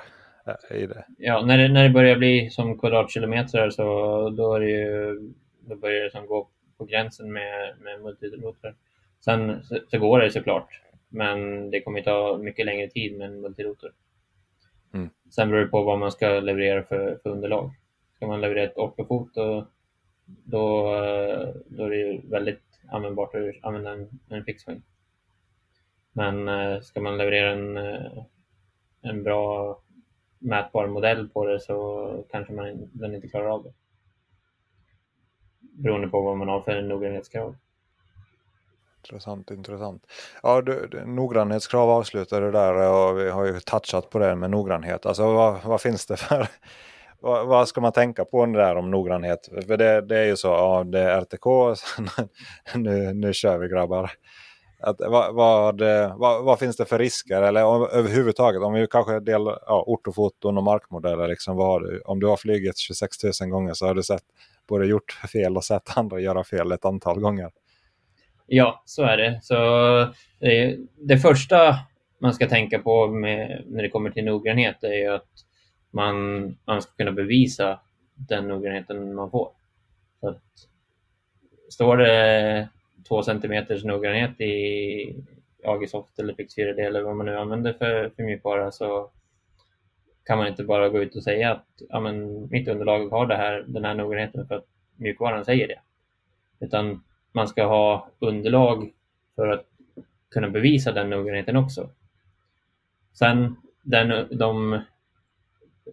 Eh, I det? Ja, när det, när det börjar bli som kvadratkilometer så då, är det ju, då börjar det som gå på gränsen med, med multirotor. Sen så, så går det såklart men det kommer ta mycket längre tid med en multirotor. Mm. Sen beror det på vad man ska leverera för, för underlag. Ska man leverera ett ortofoto då, eh, då är det ju väldigt användbart att använda en, en fixwing. Men eh, ska man leverera en, eh, en bra mätbar modell på det så kanske man, den inte klarar av det. Beroende på vad man har för noggrannhetskrav. Intressant, intressant. Ja, du, du, noggrannhetskrav avslutar det där och vi har ju touchat på det med noggrannhet. Alltså vad, vad finns det för vad, vad, ska man tänka på där om noggrannhet? För det, det är ju så, ja det är RTK, nu, nu kör vi grabbar. Att, vad, vad, vad, vad, finns det för risker? Eller om, överhuvudtaget, om vi kanske delar ja, ortofoton och markmodeller. Liksom, vad, om du har flugit 26 000 gånger så har du sett både gjort fel och sett andra göra fel ett antal gånger. Ja, så är det. Så det, det första man ska tänka på med, när det kommer till noggrannhet är att man, man ska kunna bevisa den noggrannheten man får. Så att, står det två centimeters noggrannhet i Agisoft eller Pix4D eller vad man nu använder för, för mjukvara så kan man inte bara gå ut och säga att ja, men mitt underlag har det här, den här noggrannheten för att mjukvaran säger det. Utan man ska ha underlag för att kunna bevisa den noggrannheten också. Sen den, de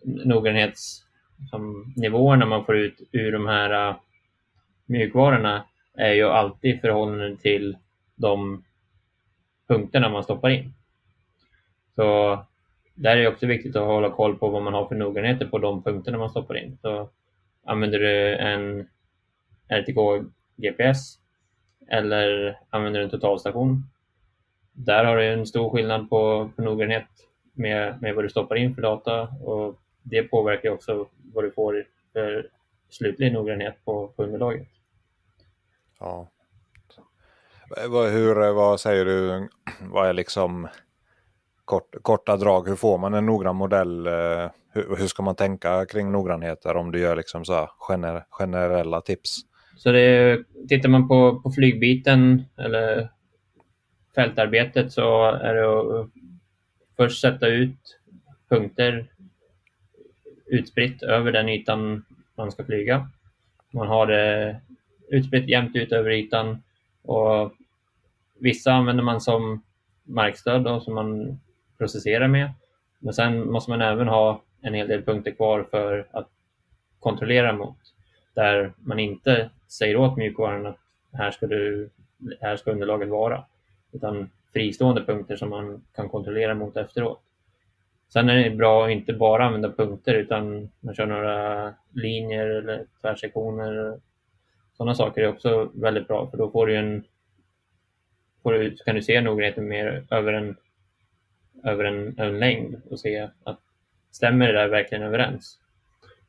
noggrannhetsnivåerna man får ut ur de här uh, mjukvarorna är ju alltid i förhållande till de punkterna man stoppar in. Så där är det också viktigt att hålla koll på vad man har för noggrannheter på de punkterna man stoppar in. Så använder du en RTK GPS eller använder du en totalstation. Där har du en stor skillnad på, på noggrannhet med, med vad du stoppar in för data och det påverkar också vad du får för slutlig noggrannhet på, på underlaget. Ja. Hur, vad säger du, vad är liksom kort, korta drag, hur får man en noggrann modell? Eh, hur, hur ska man tänka kring noggrannheter om du gör liksom så gener, generella tips? Så det, tittar man på, på flygbiten eller fältarbetet så är det att först sätta ut punkter utspritt över den ytan man ska flyga. Man har det utspritt jämnt ut över ytan och vissa använder man som markstöd då, som man processerar med. Men sen måste man även ha en hel del punkter kvar för att kontrollera mot. där man inte säger åt mjukvaran att här ska, du, här ska underlaget vara, utan fristående punkter som man kan kontrollera mot efteråt. Sen är det bra att inte bara använda punkter utan man kör några linjer eller tvärsektioner. Sådana saker är också väldigt bra för då får du en, får du, kan du se noggrannheten mer över en, över en, en längd och se att stämmer det där verkligen överens?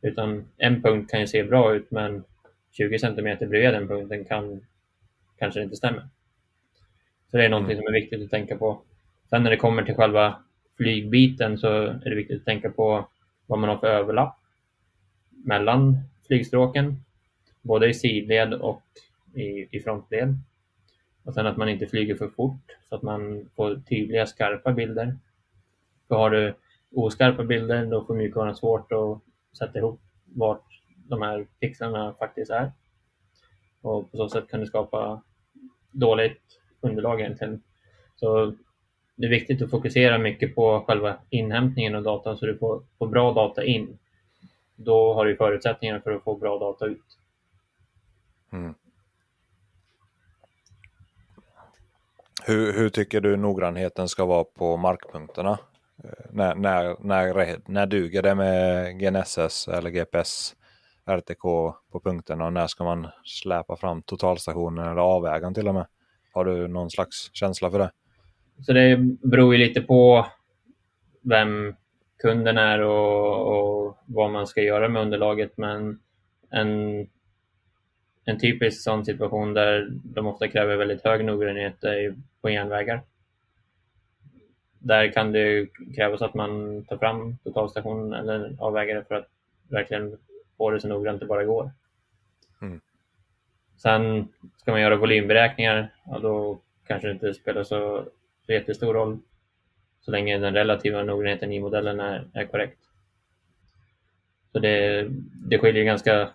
Utan en punkt kan ju se bra ut men 20 centimeter bredvid den punkten kan kanske inte stämmer. Så det är någonting mm. som är viktigt att tänka på. Sen när det kommer till själva flygbiten så är det viktigt att tänka på vad man har för överlapp mellan flygstråken, både i sidled och i, i frontled. Och sen att man inte flyger för fort så att man får tydliga skarpa bilder. För har du oskarpa bilder då får mjukvaran svårt att sätta ihop vart de här pixlarna faktiskt är. Och på så sätt kan det skapa dåligt underlag egentligen. Så det är viktigt att fokusera mycket på själva inhämtningen av data så du får, får bra data in. Då har du förutsättningar för att få bra data ut. Mm. Hur, hur, tycker du noggrannheten ska vara på markpunkterna? Eh, när, när, när, när duger det med GNSS eller GPS RTK på punkterna och när ska man släpa fram totalstationen eller avvägaren till och med? Har du någon slags känsla för det? Så det beror ju lite på vem kunden är och, och vad man ska göra med underlaget. Men en, en typisk sån situation där de ofta kräver väldigt hög noggrannhet är på järnvägar. Där kan det krävas att man tar fram totalstationen eller avvägare för att verkligen få det så noggrant det bara går. Mm. Sen ska man göra volymberäkningar, och då kanske det inte spelar så, så jättestor roll så länge den relativa noggrannheten i modellen är, är korrekt. Så det, det skiljer ganska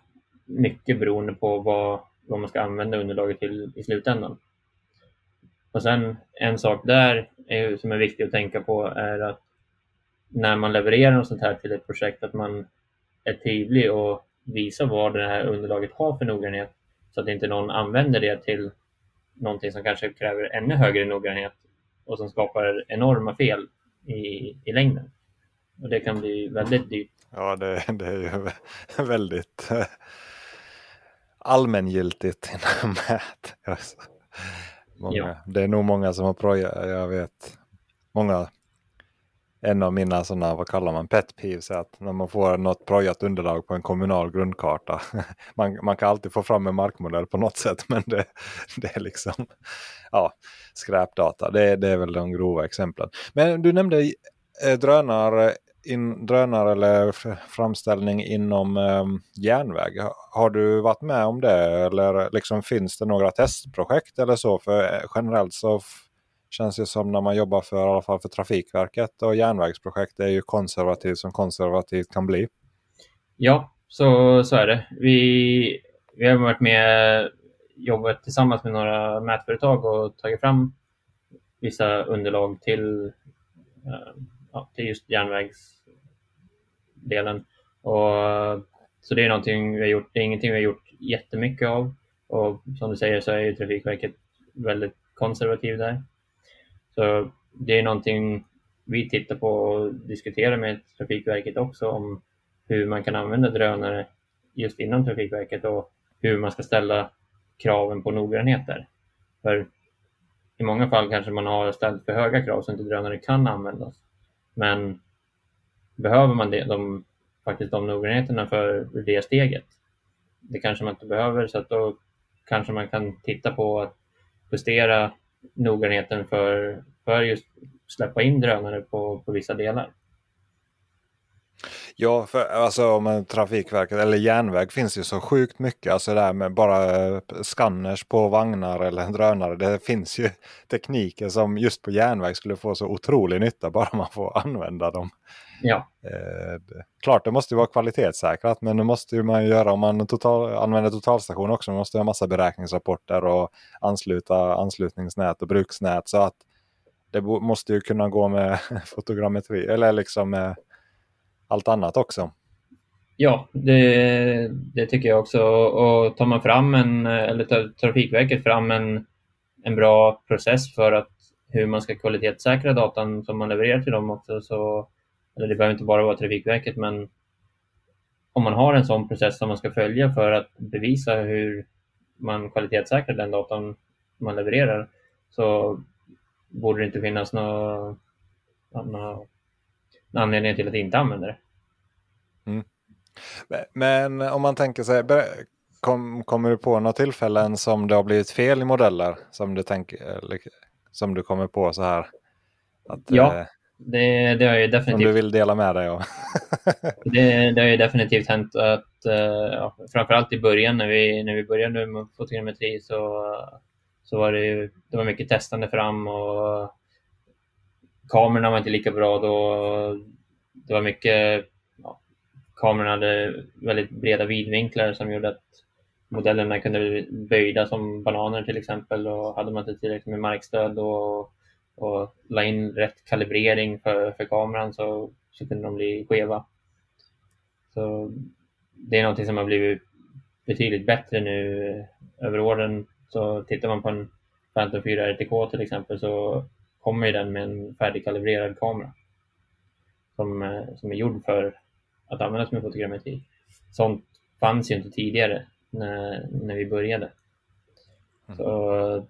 mycket beroende på vad, vad man ska använda underlaget till i slutändan. Och sen en sak där är, som är viktig att tänka på är att när man levererar något sånt här till ett projekt att man är tydlig och visar vad det här underlaget har för noggrannhet så att inte någon använder det till någonting som kanske kräver ännu högre noggrannhet och som skapar enorma fel i, i längden. Och det kan bli väldigt dyrt. Ja, det, det är ju väldigt eh, allmängiltigt inom mät. Många, ja. Det är nog många som har projekt, jag vet, många en av mina sådana, vad kallar man, pet peeves är att när man får något projat underlag på en kommunal grundkarta. man, man kan alltid få fram en markmodell på något sätt men det, det är liksom ja, skräpdata. Det, det är väl de grova exemplen. Men du nämnde eh, drönare, in, drönare eller framställning inom eh, järnväg. Har du varit med om det eller liksom finns det några testprojekt eller så? För eh, generellt så känns ju som när man jobbar för, i alla fall för Trafikverket och järnvägsprojekt, det är ju konservativt som konservativt kan bli. Ja, så, så är det. Vi, vi har varit med jobbat tillsammans med några mätföretag och tagit fram vissa underlag till, eh, ja, till just järnvägsdelen. Och, så det är någonting vi har gjort. Det är ingenting vi har gjort jättemycket av. Och som du säger så är ju Trafikverket väldigt konservativ där. Så det är någonting vi tittar på och diskuterar med Trafikverket också om hur man kan använda drönare just inom Trafikverket och hur man ska ställa kraven på noggrannheter. För i många fall kanske man har ställt för höga krav så inte drönare kan användas. Men behöver man det, de, faktiskt de noggrannheterna för det steget? Det kanske man inte behöver så att då kanske man kan titta på att justera noggrannheten för, för just släppa in drönare på, på vissa delar. Ja, för alltså men Trafikverket eller järnväg finns ju så sjukt mycket. Alltså det här med bara eh, scanners på vagnar eller drönare. Det finns ju tekniker som just på järnväg skulle få så otrolig nytta bara man får använda dem. Ja. Eh, klart det måste vara kvalitetssäkrat men det måste man göra om man total, använder totalstation också. Man måste ha massa beräkningsrapporter och ansluta anslutningsnät och bruksnät. Så att det måste ju kunna gå med fotogrammetri eller liksom med allt annat också. Ja, det, det, tycker jag också. Och tar man fram en, eller tar Trafikverket fram en, en bra process för att hur man ska kvalitetssäkra datan som man levererar till dem också, så, eller det behöver inte bara vara Trafikverket, men om man har en sån process som man ska följa för att bevisa hur man kvalitetssäkrar den datan man levererar, så borde det inte finnas några, några anledningar till att inte använda det. Mm. Men om man tänker sig, kom, kommer du på några tillfällen som det har blivit fel i modeller som du, tänker, som du kommer på så här? Att, ja, eh, det, det har ju definitivt. Som du vill dela med dig av? det, det har ju definitivt hänt att, eh, ja, framförallt i början när vi, när vi började med fotogrammetri så, så var det, ju, det var mycket testande fram och kamerorna var inte lika bra då. Det var mycket kameran hade väldigt breda vidvinklar som gjorde att modellerna kunde bli böjda som bananer till exempel och hade man inte tillräckligt med markstöd och, och la in rätt kalibrering för, för kameran så, så kunde de bli skeva. Så det är någonting som har blivit betydligt bättre nu över åren. Så tittar man på en Phantom 4 RTK till exempel så kommer den med en färdigkalibrerad kamera som, som är gjord för att användas med fotogrammetri. Sånt fanns ju inte tidigare när, när vi började. Mm. Så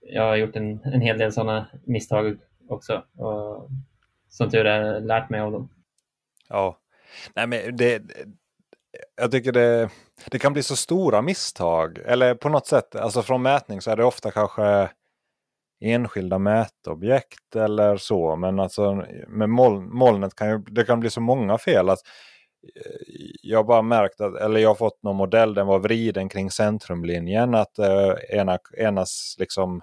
jag har gjort en, en hel del sådana misstag också. Och som tur är lärt mig av dem. Ja, nej men det, jag tycker det, det kan bli så stora misstag. Eller på något sätt, alltså från mätning så är det ofta kanske enskilda mätobjekt eller så. Men alltså med moln, molnet kan ju, det kan bli så många fel. att eh, jag bara märkt att, eller jag har fått någon modell, den var vriden kring centrumlinjen. Att eh, ena, enas liksom,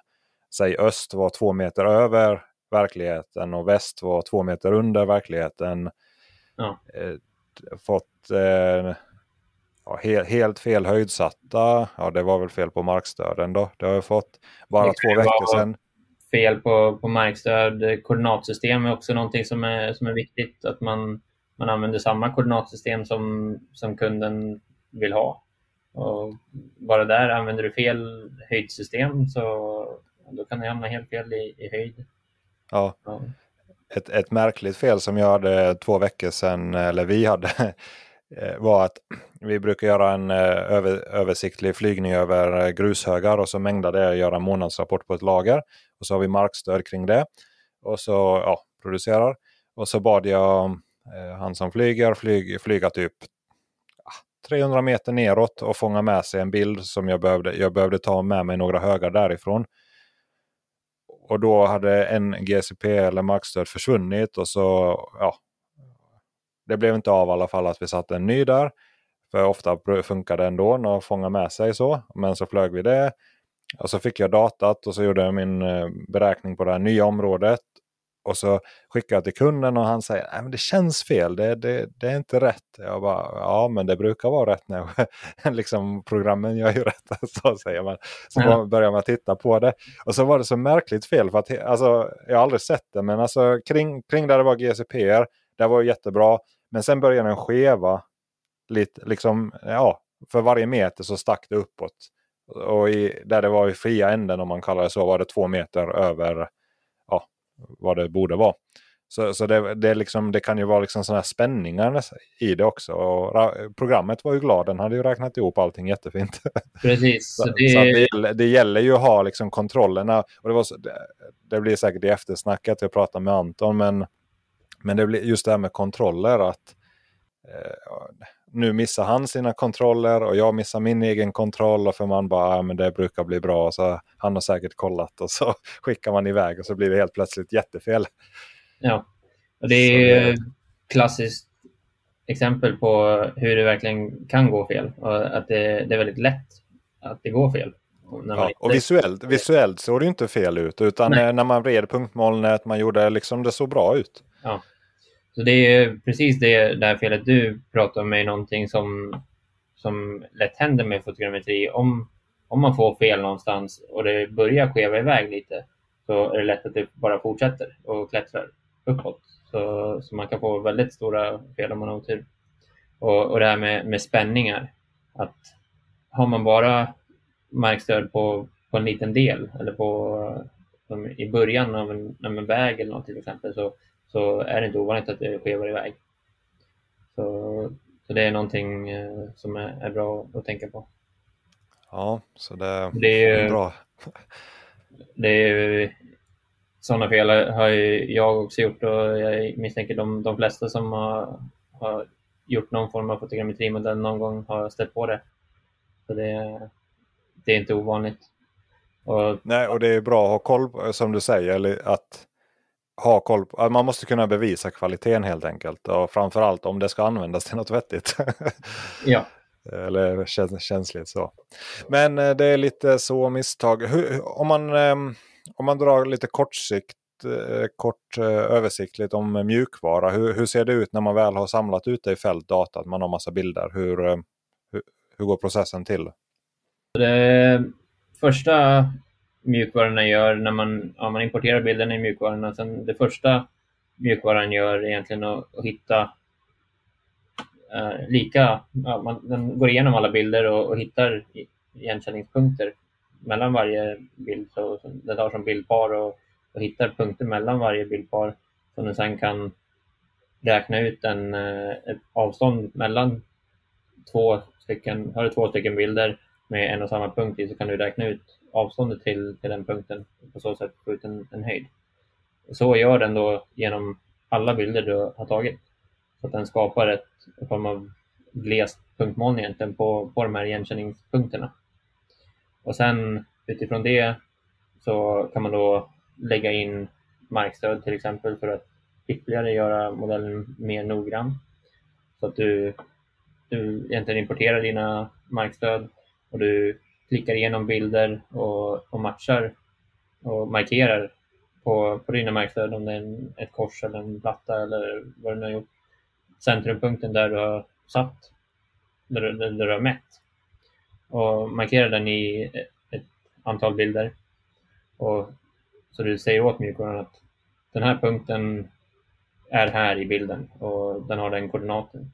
säg öst var två meter över verkligheten och väst var två meter under verkligheten. Ja. Eh, fått eh, ja, helt, helt fel höjdsatta. Ja, det var väl fel på markstöden då. Det har jag fått bara två veckor sedan fel på, på markstöd. Koordinatsystem är också någonting som är, som är viktigt. Att man, man använder samma koordinatsystem som, som kunden vill ha. Och bara där använder du fel höjdsystem så då kan det hamna helt fel i, i höjd. Ja. ja. Ett, ett märkligt fel som jag hade två veckor sedan, eller vi hade, Eh, var att vi brukar göra en eh, över, översiktlig flygning över eh, grushögar och så mängdar det göra en månadsrapport på ett lager. Och så har vi markstöd kring det. Och så ja, producerar. Och så bad jag eh, han som flyger flyg, flyga typ ah, 300 meter neråt och fånga med sig en bild som jag behövde. Jag behövde ta med mig några högar därifrån. Och då hade en GCP eller markstöd försvunnit och så ja, det blev inte av i alla fall att vi satte en ny där. För ofta funkar det ändå att fånga med sig så. Men så flög vi det. Och så fick jag datat och så gjorde jag min eh, beräkning på det här nya området. Och så skickade jag till kunden och han säger att det känns fel, det, det, det, är inte rätt. Jag bara, ja men det brukar vara rätt när liksom, programmen gör ju rätt. Så säger man. Så ja. börjar man titta på det. Och så var det så märkligt fel för att alltså, jag har aldrig sett det men alltså kring, kring där det var GCPR, det var jättebra. Men sen började den skeva. Lite, liksom, ja, för varje meter så stack det uppåt. Och i, där det var i fria änden om man kallar det så var det två meter över ja, vad det borde vara. Så, så det, det, liksom, det kan ju vara liksom sådana spänningar i det också. Och programmet var ju glad, den hade ju räknat ihop allting jättefint. Precis. så, det... så det, det, gäller ju att ha liksom kontrollerna. Och det, var så, det, det blir säkert i eftersnacket, jag pratar med Anton, men men det blir just det här med kontroller att eh, nu missar han sina kontroller och jag missar min egen kontroll och för man bara, ja, men det brukar bli bra. Så han har säkert kollat och så skickar man iväg och så blir det helt plötsligt jättefel. Ja, och det är så, klassiskt exempel på hur det verkligen kan gå fel och att det, det är väldigt lätt att det går fel. Ja, och visuellt, visuellt såg det inte fel ut utan Nej. när man vred punktmolnet, man gjorde liksom det så bra ut. Ja. Så det är precis det där felet du pratar om är någonting som, som lätt händer med fotogrammetri. Om, om man får fel någonstans och det börjar skeva iväg lite så är det lätt att det bara fortsätter och klättrar uppåt. Så, så man kan få väldigt stora fel om man har otur. Och, och det här med, med spänningar. Att har man bara markstöd på, på en liten del eller på i början av en, av en väg eller något till exempel så, så är det inte ovanligt att det skevar iväg. Så, så det är någonting eh, som är, är, bra att tänka på. Ja, så det, det är, bra. Det är sådana fel har jag också gjort och jag misstänker de, de flesta som har, har gjort någon form av fotogrammetrimodell någon gång har stött på det. Så det, det är inte ovanligt. Och, Nej, och det är bra att ha koll, som du säger, att ha koll på, man måste kunna bevisa kvaliteten helt enkelt. Och framförallt om det ska användas till något vettigt. ja. Eller känsligt så. Men eh, det är lite så misstag. Hur, om, man, ehm, om man drar lite kortsikt, eh, kort eh, översiktligt om mjukvara. Hur, hur ser det ut när man väl har samlat ut det i fältdata? Man har massa bilder. Hur, hur, hur går processen till? Det första mjukvarorna gör när man, ja, man importerar bilderna i mjukvarorna. Sen det första mjukvaran gör egentligen att, att hitta eh, lika, ja, man, den går igenom alla bilder och, och hittar igenkänningspunkter mellan varje bild. Så, så den tar som bildpar och, och hittar punkter mellan varje bildpar som den sen kan räkna ut en, eh, ett avstånd mellan två stycken, har du två stycken bilder med en och samma punkt i så kan du räkna ut avståndet till, till den punkten och på så sätt få ut en, en höjd. Så gör den då genom alla bilder du har tagit. Så att den skapar ett en form av glest punktmoln egentligen på, på de här igenkänningspunkterna. Och sen utifrån det så kan man då lägga in markstöd till exempel för att ytterligare göra modellen mer noggrann. Så att du, du egentligen importerar dina markstöd och du klickar igenom bilder och, och matchar och markerar på, på dina markstöd om det är en, ett kors eller en platta eller vad du nu har gjort. Centrumpunkten där du har satt, där, där, där du har mätt och markerar den i ett antal bilder. Och, så du säger åt mjukvaran att den här punkten är här i bilden och den har den koordinaten.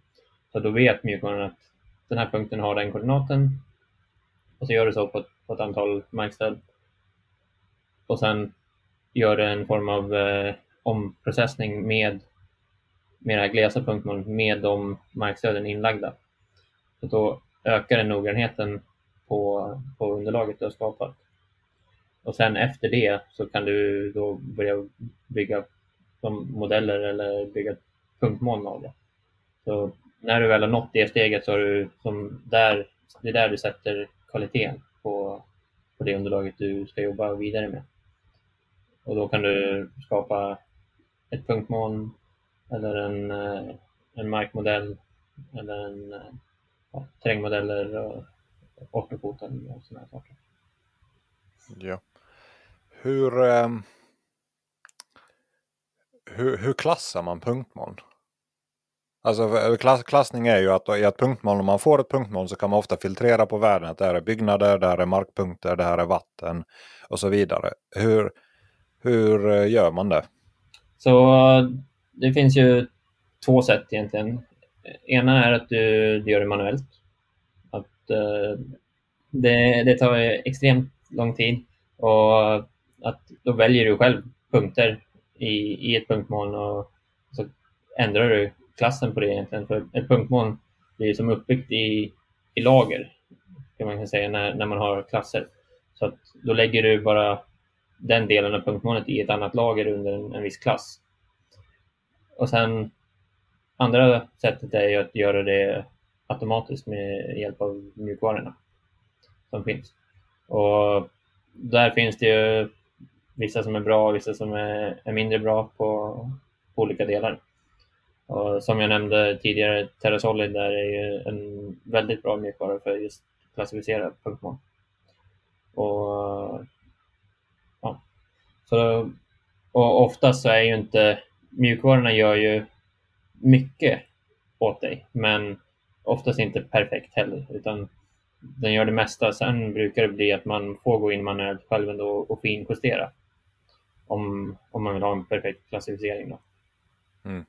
Så då vet mjukvaran att den här punkten har den koordinaten och så gör du så på ett, på ett antal markstöd. Och sen gör du en form av eh, omprocessning med, med det här glesa punktmålet med de markstöden inlagda. Så då ökar den noggrannheten på, på underlaget du har skapat. Och sen efter det så kan du då börja bygga som modeller eller bygga punktmoln av det. Så när du väl har nått det steget så har du som där, det är där du sätter kvaliteten på, på det underlaget du ska jobba vidare med. Och då kan du skapa ett punktmoln eller en, eh, en markmodell eller en eh, ja, terrängmodeller och ortofoten och sådana saker. Ja. Hur, um, hur, hur klassar man punktmoln? Alltså klass, klassning är ju att i ett punktmål, om man får ett punktmål så kan man ofta filtrera på värden. Att det här är byggnader, det här är markpunkter, det här är vatten och så vidare. Hur, hur eh, gör man det? Så det finns ju två sätt egentligen. Ena är att du, du gör det manuellt. Att, uh, det, det tar extremt lång tid och att då väljer du själv punkter i, i ett punktmål och så ändrar du klassen på det egentligen. För ett punktmoln blir som uppbyggt i, i lager, kan man säga, när, när man har klasser. Så att då lägger du bara den delen av punktmolnet i ett annat lager under en, en viss klass. Och sen andra sättet är ju att göra det automatiskt med hjälp av mjukvarorna som finns. Och där finns det ju vissa som är bra och vissa som är, är mindre bra på, på olika delar. Och som jag nämnde tidigare, TerraSolid där är ju en väldigt bra mjukvara för just klassificera punktmål. Och, ja. så, och oftast så är ju inte mjukvarorna gör ju mycket åt dig, men oftast inte perfekt heller, utan den gör det mesta. Sen brukar det bli att man får gå in manuellt själv ändå och finjustera om, om man vill ha en perfekt klassificering. Då. Mm.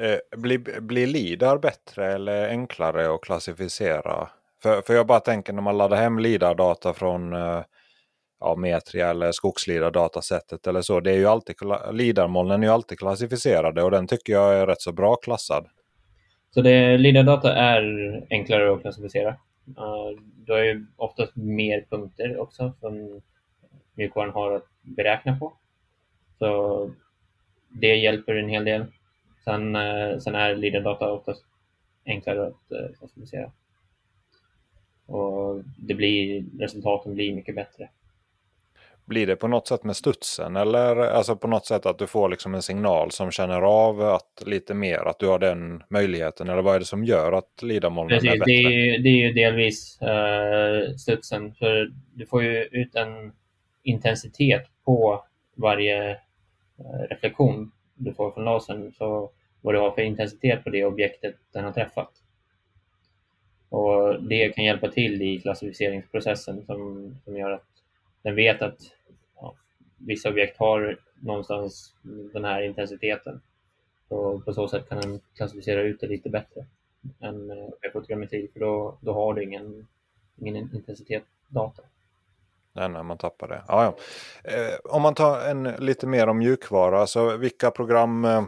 Eh, blir, blir LIDAR bättre eller enklare att klassificera? För, för jag bara tänker när man laddar hem LIDAR-data från eh, ja, Metria eller skogslidar-datasättet eller så. Det är ju alltid, LIDAR-molnen är ju alltid klassificerade och den tycker jag är rätt så bra klassad. Så det, LIDAR-data är enklare att klassificera. Uh, du har ju oftast mer punkter också som mjukvaran har att beräkna på. Så det hjälper en hel del. Sen, uh, sen är LIDAR-data oftast enklare att uh, klassificera. Och det blir, resultaten blir mycket bättre. Blir det på något sätt med studsen eller alltså på något sätt att du får liksom en signal som känner av att lite mer att du har den möjligheten? Eller vad är det som gör att lidarmolnen är bättre? Det är, det är ju delvis uh, studsen. För du får ju ut en intensitet på varje uh, reflektion du får från lasern. Så vad du har för intensitet på det objektet den har träffat. Och Det kan hjälpa till i klassificeringsprocessen som, som gör att den vet att vissa objekt har någonstans den här intensiteten. Och på så sätt kan den klassificera ut det lite bättre än eh, med fotogrammetri för då, då har du ingen, ingen intensitetsdata. Nej, nej, man tappar det. Ja, ja. Eh, om man tar en lite mer om mjukvara, så vilka program eh,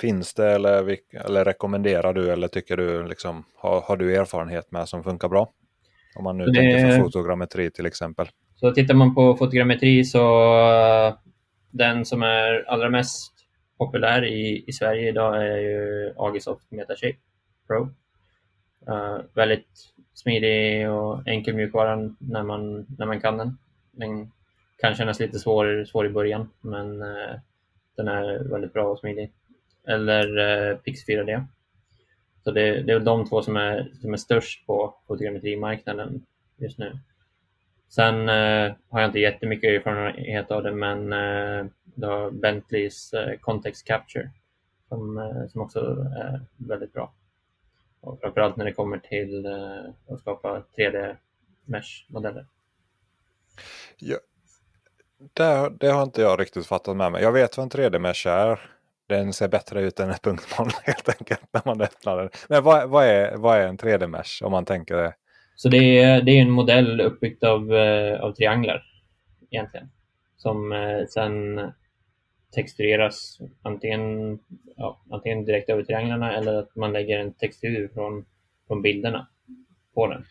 finns det eller, eller rekommenderar du eller tycker du liksom, har, har du erfarenhet med som funkar bra? Om man nu det... tänker för fotogrammetri till exempel. Så tittar man på fotogrammetri så uh, den som är allra mest populär i, i Sverige idag är ju Agisoft Metashape Pro. Uh, väldigt smidig och enkel mjukvara när man, när man kan den. Den kan kännas lite svår, svår i början men eh, den är väldigt bra och smidig. Eller eh, Pix 4D. Så det, det är de två som är, som är störst på fotogrammetrimarknaden just nu. Sen eh, har jag inte jättemycket erfarenhet av det, men eh, det har Bentleys eh, Context Capture som, eh, som också är väldigt bra. Och framförallt när det kommer till eh, att skapa 3D-mesh-modeller. Ja, det, det, har inte jag riktigt fattat med mig. Jag vet vad en 3D-mesh är. Den ser bättre ut än ett punktmoln helt enkelt när man öppnar den. Men vad, vad, är, vad är en 3D-mesh om man tänker det? Så det är, det är en modell uppbyggd av, eh, av trianglar egentligen. Som eh, sen textureras antingen, ja, antingen direkt över trianglarna eller att man lägger en textur från, från bilderna på den.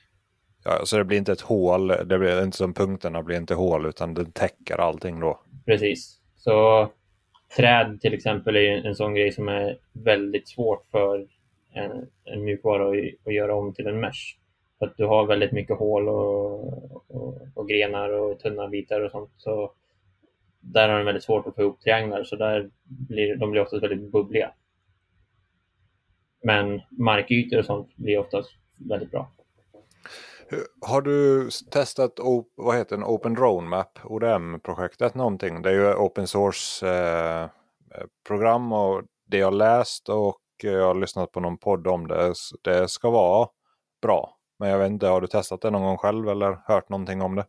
Ja, så det blir inte ett hål, det blir inte som punkterna blir inte hål utan den täcker allting då? Precis. Så träd till exempel är en sån grej som är väldigt svårt för en, en mjukvara att, att göra om till en mesh. För att du har väldigt mycket hål och, och, och, grenar och tunna bitar och sånt. Så där har de väldigt svårt att få ihop trianglar så där blir, de blir oftast väldigt bubbliga. Men markytor och sånt blir oftast väldigt bra. Har du testat vad heter den, Open Drone Map, ODM-projektet någonting? Det är ju open source eh, och det jag läst och jag har lyssnat på någon podd om det. Det ska vara bra. Men jag vet inte, har du testat det någon gång själv eller hört någonting om det?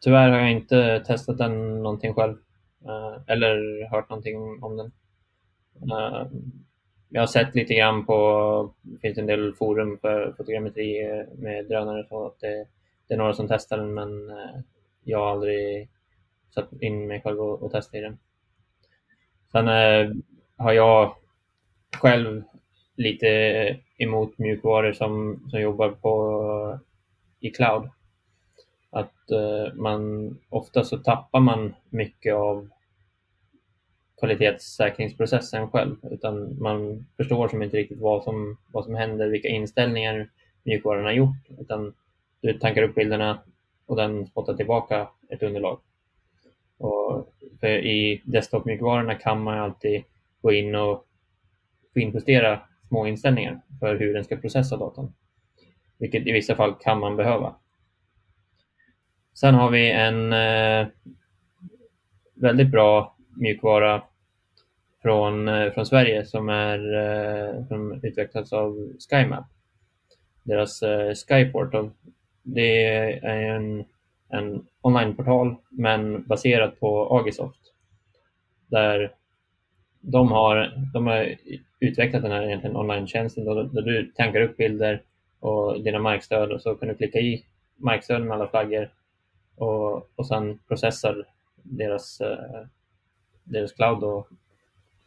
Tyvärr har jag inte testat den någonting själv. Eh, eller hört någonting om den. Uh, jag har sett lite grann på, det finns en del forum för fotogrammetri med drönare så att det, det är några som testar den men uh, jag har aldrig satt in mig själv och, och testat i den. Sen har jag själv lite emot mjukvaror som, som jobbar på, i cloud. Att eh, man ofta så tappar man mycket av kvalitetssäkringsprocessen själv utan man förstår som inte riktigt vad som, vad som händer, vilka inställningar mjukvaran har gjort utan du tankar upp bilderna och den spottar tillbaka ett underlag. Och för I desktop-mjukvarorna kan man alltid gå in och finjustera små inställningar för hur den ska processa datorn. Vilket i vissa fall kan man behöva. Sen har vi en eh, väldigt bra mjukvara från, eh, från Sverige som, är, eh, som utvecklats av SkyMap. Deras eh, SkyPortal. Det är en, en onlineportal men baserat på Agisoft. Där de har, de har utvecklat den här egentligen online-tjänsten där, där du tankar upp bilder och dina markstöd och så kan du klicka i markstöden med alla flaggor och, och sen processar deras, eh, deras cloud och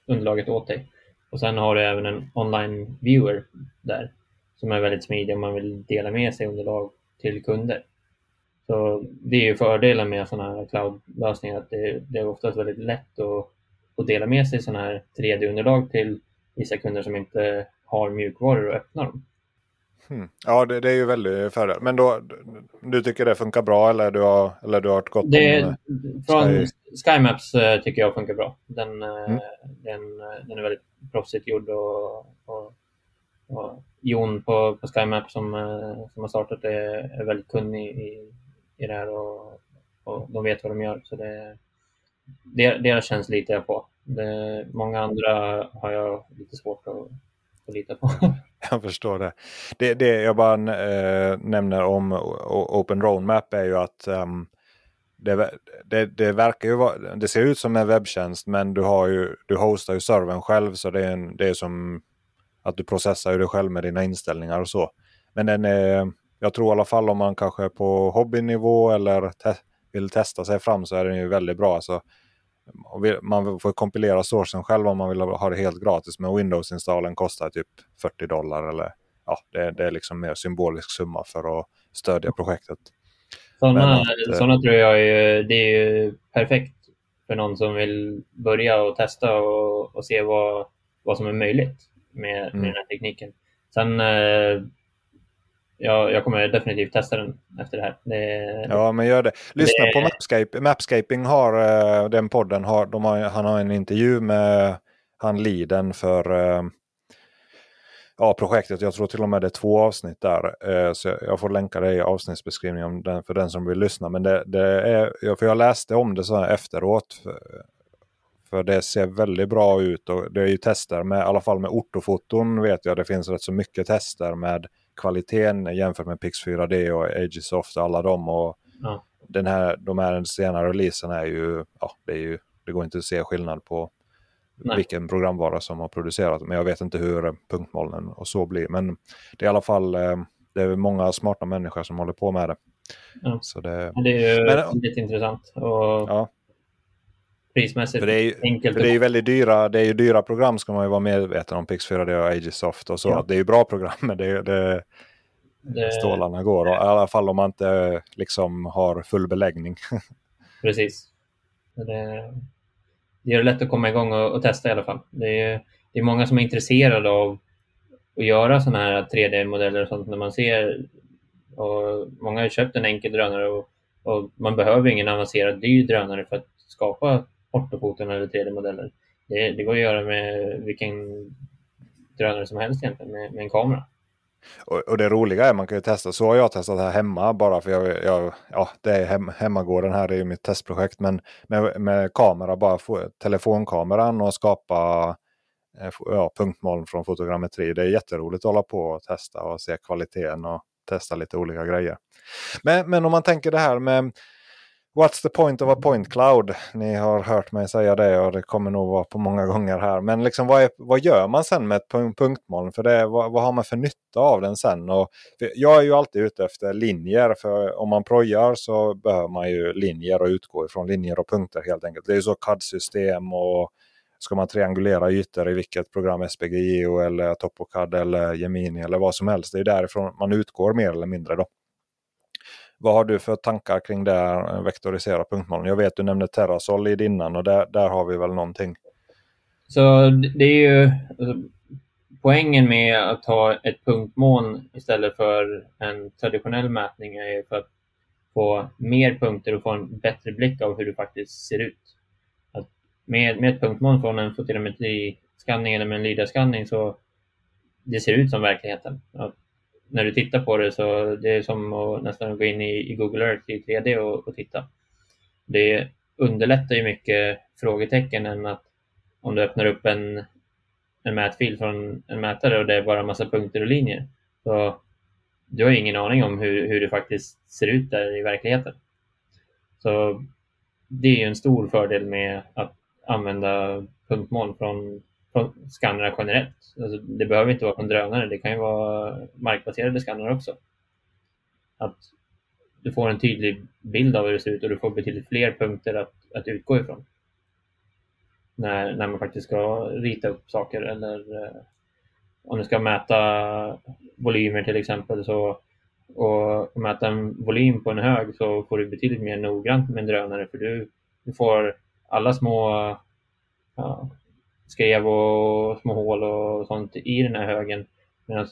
underlaget åt dig. Och sen har du även en online viewer där som är väldigt smidig om man vill dela med sig underlag till kunder. Så det är ju fördelen med sådana här cloud-lösningar att det, det är oftast väldigt lätt att, att dela med sig sådana här 3D-underlag till vissa kunder som inte har mjukvaror att öppna dem. Hmm. Ja, det, det, är ju väldigt fördel. Men då, du tycker det funkar bra eller du har, eller du har hört gott det, om från Sky... SkyMaps uh, tycker jag funkar bra. Den, uh, mm. den, den är väldigt proffsigt gjord och, och, och Jon på, på SkyMaps som, som har startat är, är väldigt kunnig i, i det här och, och de vet vad de gör. Så det, det, deras känns litar jag på. Det, många andra har jag lite svårt att, att lita på. Jag förstår det. Det, det jag bara äh, nämner om Open Roadmap är ju att ähm, det, det, det, verkar ju vara, det ser ut som en webbtjänst men du, har ju, du hostar ju servern själv så det är, en, det är som att du processar det själv med dina inställningar och så. Men den är, jag tror i alla fall om man kanske är på hobbynivå eller te vill testa sig fram så är den ju väldigt bra. Alltså, man får kompilera sourcen själv om man vill ha det helt gratis. Men Windows-installen kostar typ 40 dollar. Eller, ja, det, det är liksom mer symbolisk summa för att stödja projektet. Sådana, att, eh, sådana tror jag är, det är perfekt för någon som vill börja och testa och, och se vad, vad som är möjligt med, med mm. den här tekniken. Sen eh, jag, jag kommer definitivt testa den efter det här. Det, ja, men gör det. Lyssna det... på Mapscape. Mapscaping har, uh, den podden, har, de har, han har en intervju med han Liden för uh, ja, projektet. Jag tror till och med det är två avsnitt där. Uh, så jag får länka det i avsnittsbeskrivningen för den som vill lyssna. Men det, det är, för jag läste om det så här efteråt. För, för det ser väldigt bra ut och det är ju tester med, i alla fall med ortofoton vet jag. Det finns rätt så mycket tester med kvaliteten jämfört med Pix 4D och Aegisoft och alla dem. Och ja. den här, de här senare releasen är ju, ja, det, är ju, det går inte att se skillnad på Nej. vilken programvara som har producerat. Men jag vet inte hur punktmolnen och så blir. Men det är i alla fall eh, det är många smarta människor som håller på med det. Ja. Så det, det är ju men, väldigt intressant. Och... Ja prismässigt för det är ju, enkelt. Det är ju väldigt dyra, det är ju dyra program ska man ju vara medveten om. Pix4D och Aegisoft och så. Ja. Det är ju bra program men det, det, det... stålarna går. Och, I alla fall om man inte liksom har full beläggning. Precis. Det, det gör det lätt att komma igång och, och testa i alla fall. Det är, det är många som är intresserade av att göra sådana här 3D-modeller och sånt när man ser och många har köpt en enkel drönare och, och man behöver ingen avancerad dyr drönare för att skapa ortofoton eller 3D-modeller. Det, det, går att göra med vilken drönare som helst egentligen, med, med en kamera. Och, och, det roliga är man kan ju testa, så har jag testat här hemma bara för jag, jag ja det är hem, hemmagården här, det är ju mitt testprojekt. Men med, med kamera, bara få, telefonkameran och skapa eh, ja, punktmoln från fotogrammetri. Det är jätteroligt att hålla på och testa och se kvaliteten och testa lite olika grejer. Men, men om man tänker det här med What's the point of a point cloud? Ni har hört mig säga det och det kommer nog vara på många gånger här. Men liksom, vad, är, vad gör man sen med ett punktmoln? För det, vad, vad, har man för nytta av den sen? Och, jag är ju alltid ute efter linjer. För om man projar så behöver man ju linjer och utgå ifrån linjer och punkter helt enkelt. Det är ju så CAD-system och ska man triangulera ytor i vilket program, SPGIO eller TopoCAD eller Gemini eller vad som helst. Det är därifrån man utgår mer eller mindre. då. Vad har du för tankar kring det här, eh, vektorisera punktmoln? Jag vet du nämnde Terrasolid innan och där, där har vi väl någonting. Så det är ju alltså, poängen med att ha ett punktmoln istället för en traditionell mätning är ju för att få mer punkter och få en bättre blick av hur det faktiskt ser ut. Att med, med ett punktmoln från en fotogrametriskanning eller med en LIDA-skanning så det ser ut som verkligheten. Att när du tittar på det så det är som att nästan gå in i, i Google Earth i 3D och, och, titta. Det underlättar ju mycket frågetecken än att om du öppnar upp en, en mätfil från en mätare och det är bara en massa punkter och linjer. Så du har ingen aning om hur, hur det faktiskt ser ut där i verkligheten. Så det är en stor fördel med att använda punktmål från, från skannrar generellt. Alltså, det behöver inte vara från drönare, det kan ju vara markbaserade skannrar också. Att du får en tydlig bild av hur det ser ut och du får betydligt fler punkter att, att utgå ifrån. När, när man faktiskt ska rita upp saker eller eh, om du ska mäta volymer till exempel så och mäta en volym på en hög så får du betydligt mer noggrant med en drönare för du, du får alla små ja, skrev och små hål och sånt i den här högen. Medan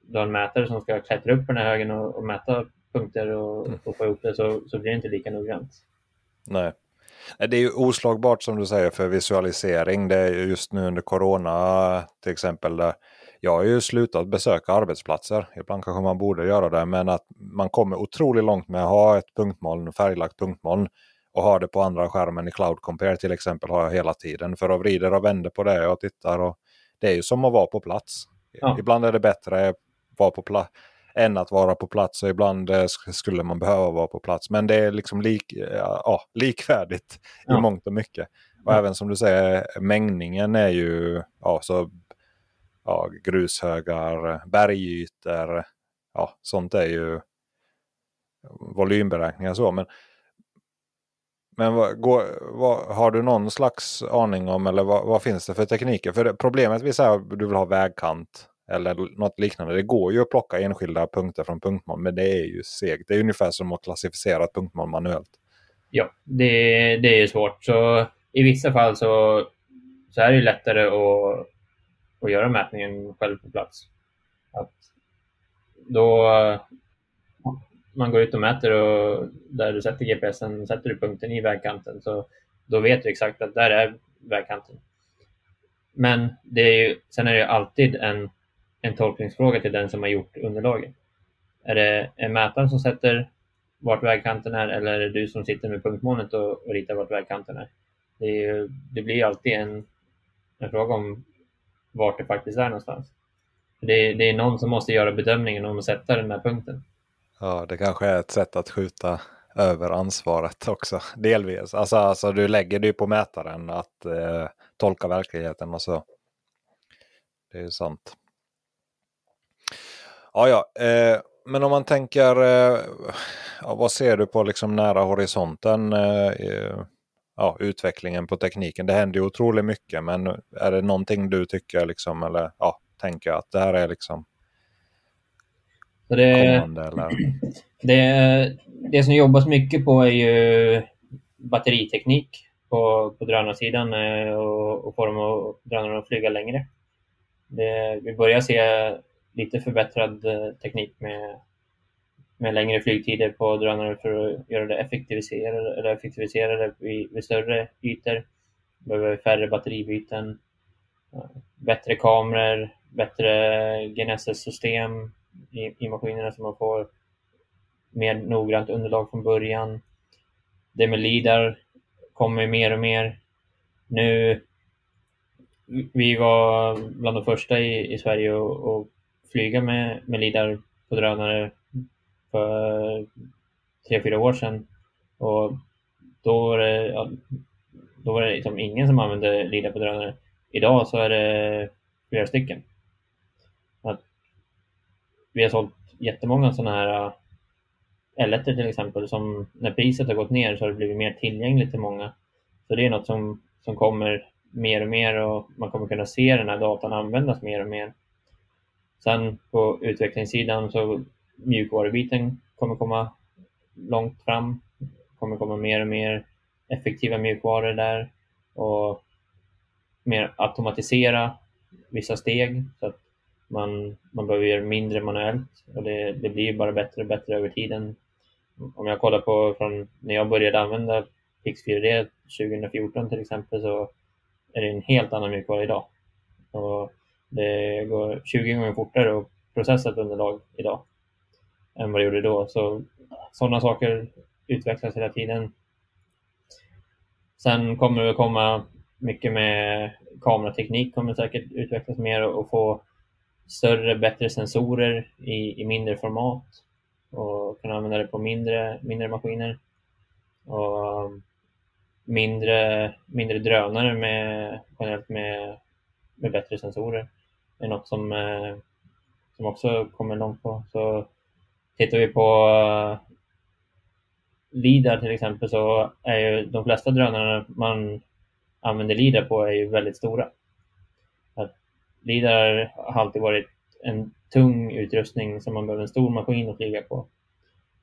du har en mätare som ska klättra upp på den här högen och, och mäta punkter och, mm. och få ihop det så, så blir det inte lika noggrant. Nej. Det är ju oslagbart som du säger för visualisering. Det är just nu under corona till exempel. Jag har ju slutat besöka arbetsplatser. Ibland kanske man borde göra det. Men att man kommer otroligt långt med att ha ett punktmoln, färglagt punktmoln. Och ha det på andra skärmen i Cloud Compare till exempel har jag hela tiden. För att vrider och vänder på det och tittar. Och det är ju som att vara på plats. Ja. Ibland är det bättre att vara på plats än att vara på plats. Och ibland eh, skulle man behöva vara på plats. Men det är liksom lik, ja, likvärdigt ja. i mångt och mycket. Och även som du säger, mängningen är ju ja, så, ja, grushögar, bergytor. Ja, sånt är ju volymberäkningar så. Men, men vad, går, vad, har du någon slags aning om eller vad, vad finns det för tekniker? För det, problemet vi säger att du vill ha vägkant eller något liknande. Det går ju att plocka enskilda punkter från punktmål men det är ju segt. Det är ungefär som att klassificera ett punktmål manuellt. Ja, det, det är ju svårt. Så i vissa fall så, så är det ju lättare att, att göra mätningen själv på plats. Att då man går ut och mäter och där du sätter GPSen sätter du punkten i vägkanten så då vet du exakt att där är vägkanten. Men det är ju, sen är det ju alltid en en tolkningsfråga till den som har gjort underlaget. Är det en mätaren som sätter vart vägkanten är eller är det du som sitter med punktmålet och, och ritar vart vägkanten är? Det, är ju, det blir alltid en, en fråga om vart det faktiskt är någonstans. Det, det är någon som måste göra bedömningen om att sätta den här punkten. Ja, det kanske är ett sätt att skjuta över ansvaret också, delvis. Alltså, alltså du lägger det ju på mätaren att eh, tolka verkligheten och så. Det är ju sant. Ja, ja. Eh, men om man tänker, eh, ja, vad ser du på liksom nära horisonten? Eh, ja, utvecklingen på tekniken. Det händer ju otroligt mycket, men är det någonting du tycker liksom, eller ja, tänker att det här är liksom det? Det, det som jobbas mycket på är ju batteriteknik på, på drönarsidan eh, och, och få dem att, drönarna att flyga längre. Det, vi börjar se lite förbättrad eh, teknik med, med längre flygtider på drönare för att göra det effektiviserade, eller effektiviserade vid, vid större ytor. Behöver färre batteribyten, bättre kameror, bättre GNSS-system i, i maskinerna så man får mer noggrant underlag från början. Det med LIDAR kommer mer och mer. Nu, vi var bland de första i, i Sverige att flyga med, med LIDAR på drönare för tre, fyra år sedan. Och då var det, ja, då var det liksom ingen som använde LIDAR på drönare. Idag så är det flera stycken. Vi har sålt jättemånga sådana här äh, l till exempel som när priset har gått ner så har det blivit mer tillgängligt till många. Så det är något som, som kommer mer och mer och man kommer kunna se den här datan användas mer och mer. Sen på utvecklingssidan så mjukvarubiten kommer komma långt fram. kommer komma mer och mer effektiva mjukvaror där och mer automatisera vissa steg så att man, man behöver göra mindre manuellt och det, det blir bara bättre och bättre över tiden. Om jag kollar på från när jag började använda Pix4D 2014 till exempel så är det en helt annan mjukvara idag. Och det går 20 gånger fortare att processa ett underlag idag än vad det gjorde då. Så sådana saker utvecklas hela tiden. Sen kommer det att komma mycket med kamerateknik kommer säkert utvecklas mer och få större, bättre sensorer i, i mindre format och kunna använda det på mindre, mindre maskiner. Och um, mindre, mindre drönare med, generellt med, med bättre sensorer är något som, eh, som också kommer långt på. Så tittar vi på eh, LIDAR till exempel så är ju de flesta drönarna man använder LIDAR på är ju väldigt stora. LIDAR har alltid varit en tung utrustning som man behöver en stor maskin att flyga på.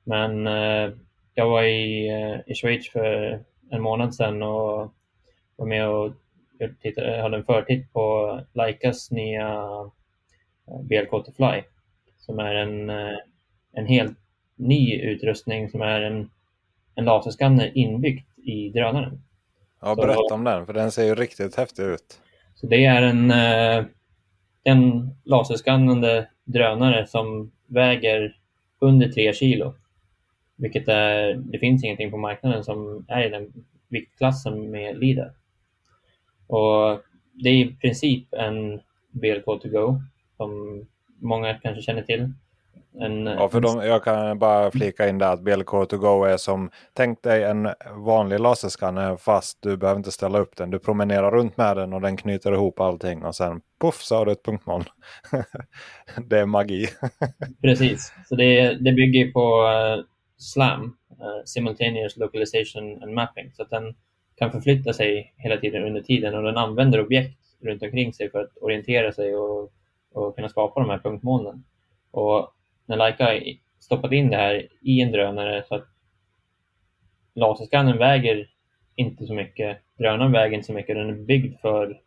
Men eh, jag var i, eh, i Schweiz för en månad sedan och var med och tittade, hade en förtitt på Leicas nya eh, BLK Fly som är en, eh, en helt ny utrustning som är en, en laserskanner inbyggt i drönaren. Ja, berätta om den, för den ser ju riktigt häftig ut. Så det är en, en laserskannande drönare som väger under 3 kilo. Vilket är, det finns ingenting på marknaden som är i den viktklassen med LIDAR. Och det är i princip en BLK to go som många kanske känner till. En, ja, för de, jag kan bara flika in där att BLK to go är som, tänk dig en vanlig laserskanner fast du behöver inte ställa upp den. Du promenerar runt med den och den knyter ihop allting och sen poff så har du ett punktmoln. det är magi. Precis, så det, det bygger på uh, SLAM, uh, Simultaneous Localization and Mapping, så att den kan förflytta sig hela tiden under tiden och den använder objekt runt omkring sig för att orientera sig och, och kunna skapa de här punktmolnen. Och när Leica har stoppat in det här i en drönare så att laserskannern väger inte så mycket, drönaren väger inte så mycket, den är byggd för,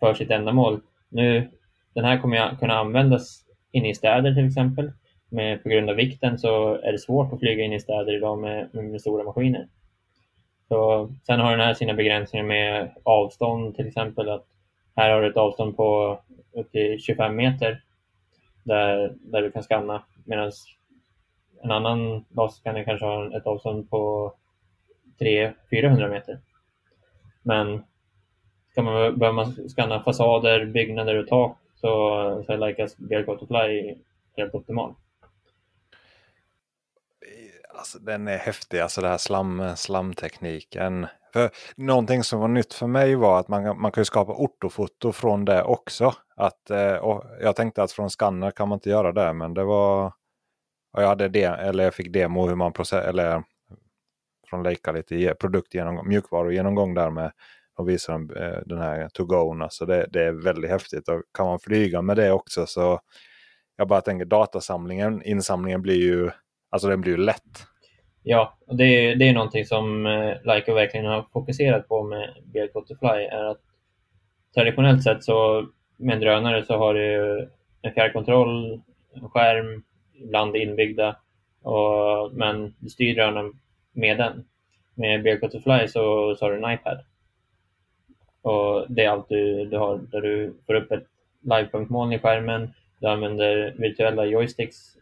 för sitt ändamål. Nu, den här kommer jag kunna användas inne i städer till exempel. Men på grund av vikten så är det svårt att flyga in i städer idag med, med, med stora maskiner. Så, sen har den här sina begränsningar med avstånd till exempel. att Här har du ett avstånd på upp till 25 meter där, där du kan skanna medan en annan laserskanner kanske har ett avstånd på 300-400 meter. Men kan man, behöver man skanna fasader, byggnader och tak så, så är Leicas BLK to Fly helt optimal. Alltså, den är häftig, alltså det här slam, slamtekniken. För någonting som var nytt för mig var att man, man kan skapa ortofoto från det också. Att, eh, jag tänkte att från skanner kan man inte göra det, men det var... jag hade det, eller jag fick demo hur man process, eller från Leica lite produktgenomgång, mjukvarugenomgång där med och visar eh, den här to go. Alltså det, det är väldigt häftigt. Och kan man flyga med det också så jag bara tänker datasamlingen, insamlingen blir ju, alltså den blir ju lätt. Ja, och det, är, det är någonting som eh, Leica verkligen har fokuserat på med BLK to Fly är att traditionellt sett så med en drönare så har du en fjärrkontroll, en skärm, ibland inbyggda, och, men du styr drönaren med den. Med BLK to Fly så, så har du en iPad. Och det är allt du, du har, där du får upp ett livepunktmoln i skärmen, du använder virtuella joysticks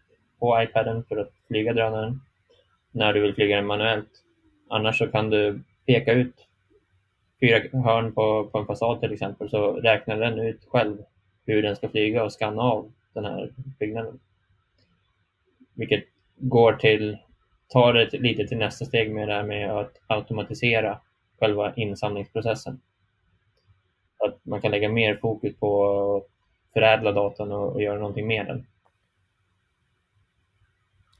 på iPaden för att flyga drönaren när du vill flyga den manuellt. Annars så kan du peka ut fyra hörn på, på en fasad till exempel så räknar den ut själv hur den ska flyga och skanna av den här byggnaden. Vilket går till, tar det lite till nästa steg med det här med att automatisera själva insamlingsprocessen. Att man kan lägga mer fokus på att förädla datan och, och göra någonting med den.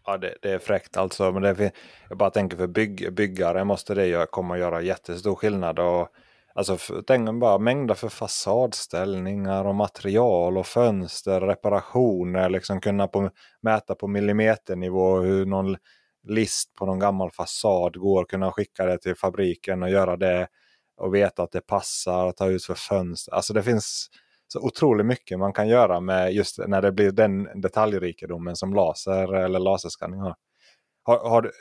Ja, det, det, är fräckt alltså. Men det, jag bara tänker för bygg, byggare måste det göra, komma att göra jättestor skillnad. Och, alltså, tänk bara mängder för fasadställningar och material och fönster, reparationer. Liksom kunna på, mäta på millimeternivå hur någon list på någon gammal fasad går. Kunna skicka det till fabriken och göra det och veta att det passar, ta ut för fönster. Alltså det finns så otroligt mycket man kan göra med just när det blir den detaljrikedomen som laser eller laserskanning har. Har, har,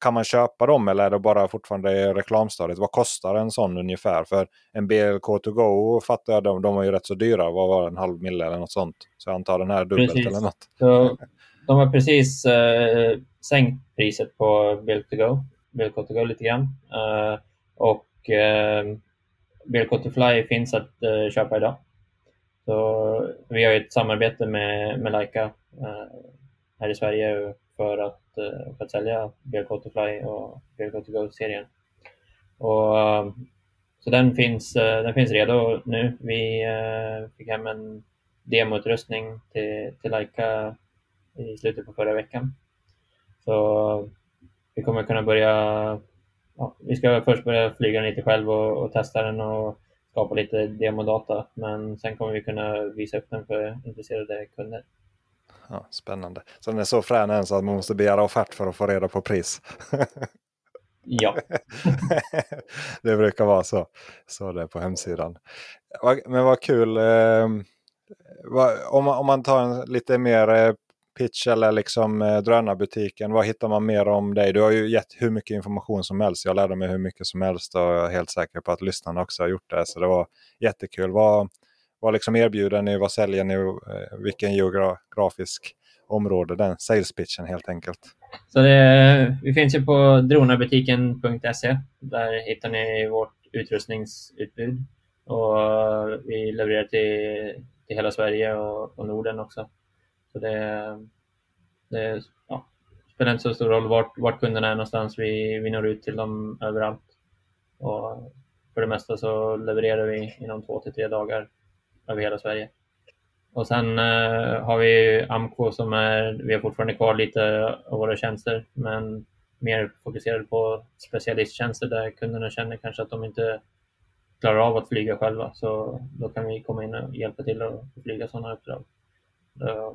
kan man köpa dem eller är det bara fortfarande i reklamstadiet? Vad kostar en sån ungefär? För en BLK to go fattar jag, de, de var ju rätt så dyra. Vad var det, en halv mille eller något sånt? Så jag antar den här dubbelt precis. eller något. Så, de har precis eh, sänkt priset på BLK to go, BLK to go lite grann. Eh, och eh, BLK to fly finns att eh, köpa idag. Så vi har ett samarbete med, med Leica eh, här i Sverige för att, eh, för att sälja BLK to Fly och BLK to Go-serien. Och, eh, så den finns, den finns redo nu. Vi fick hem en demoutrustning till, till Leica i slutet på förra veckan. Så vi kommer kunna börja, ja, vi ska först börja flyga den lite själv och, och testa den och skapa lite demodata, men sen kommer vi kunna visa upp den för intresserade kunder. Ja, spännande. Så den är så frän än så att man måste begära offert för att få reda på pris? ja. det brukar vara så. Så det är på hemsidan. Men vad kul. Eh, om, om man tar en lite mer eh, pitch eller liksom eh, drönarbutiken. Vad hittar man mer om dig? Du har ju gett hur mycket information som helst. Jag lärde mig hur mycket som helst och jag är helt säker på att lyssnarna också har gjort det. Så det var jättekul. Vad, vad liksom erbjuder ni? Vad säljer ni? Eh, vilken geografisk område? Den sales pitchen helt enkelt. Så det, vi finns ju på dronarbutiken.se. Där hittar ni vårt utrustningsutbud. Och vi levererar till, till hela Sverige och, och Norden också. Så det, det ja, spelar inte så stor roll vart, vart kunderna är någonstans. Vi, vi når ut till dem överallt. Och för det mesta så levererar vi inom två till tre dagar över hela Sverige. Och sen eh, har vi Amco som är, vi har fortfarande kvar lite av våra tjänster, men mer fokuserade på specialisttjänster där kunderna känner kanske att de inte klarar av att flyga själva. Så då kan vi komma in och hjälpa till att flyga sådana uppdrag eh,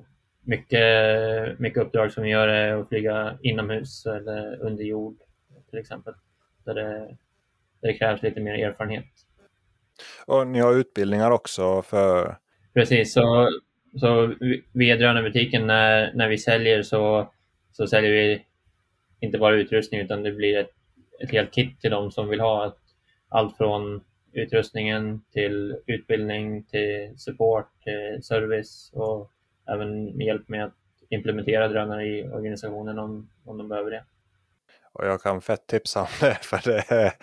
mycket, mycket uppdrag som vi gör är att flyga inomhus eller under jord till exempel. Där det, där det krävs lite mer erfarenhet. Och ni har utbildningar också för? Precis, så, så via drönarbutiken när, när vi säljer så, så säljer vi inte bara utrustning utan det blir ett, ett helt kit till de som vill ha ett, allt från utrustningen till utbildning till support till service och även hjälp med att implementera drönare i organisationen om, om de behöver det. Och jag kan fett tipsa om det. För det är,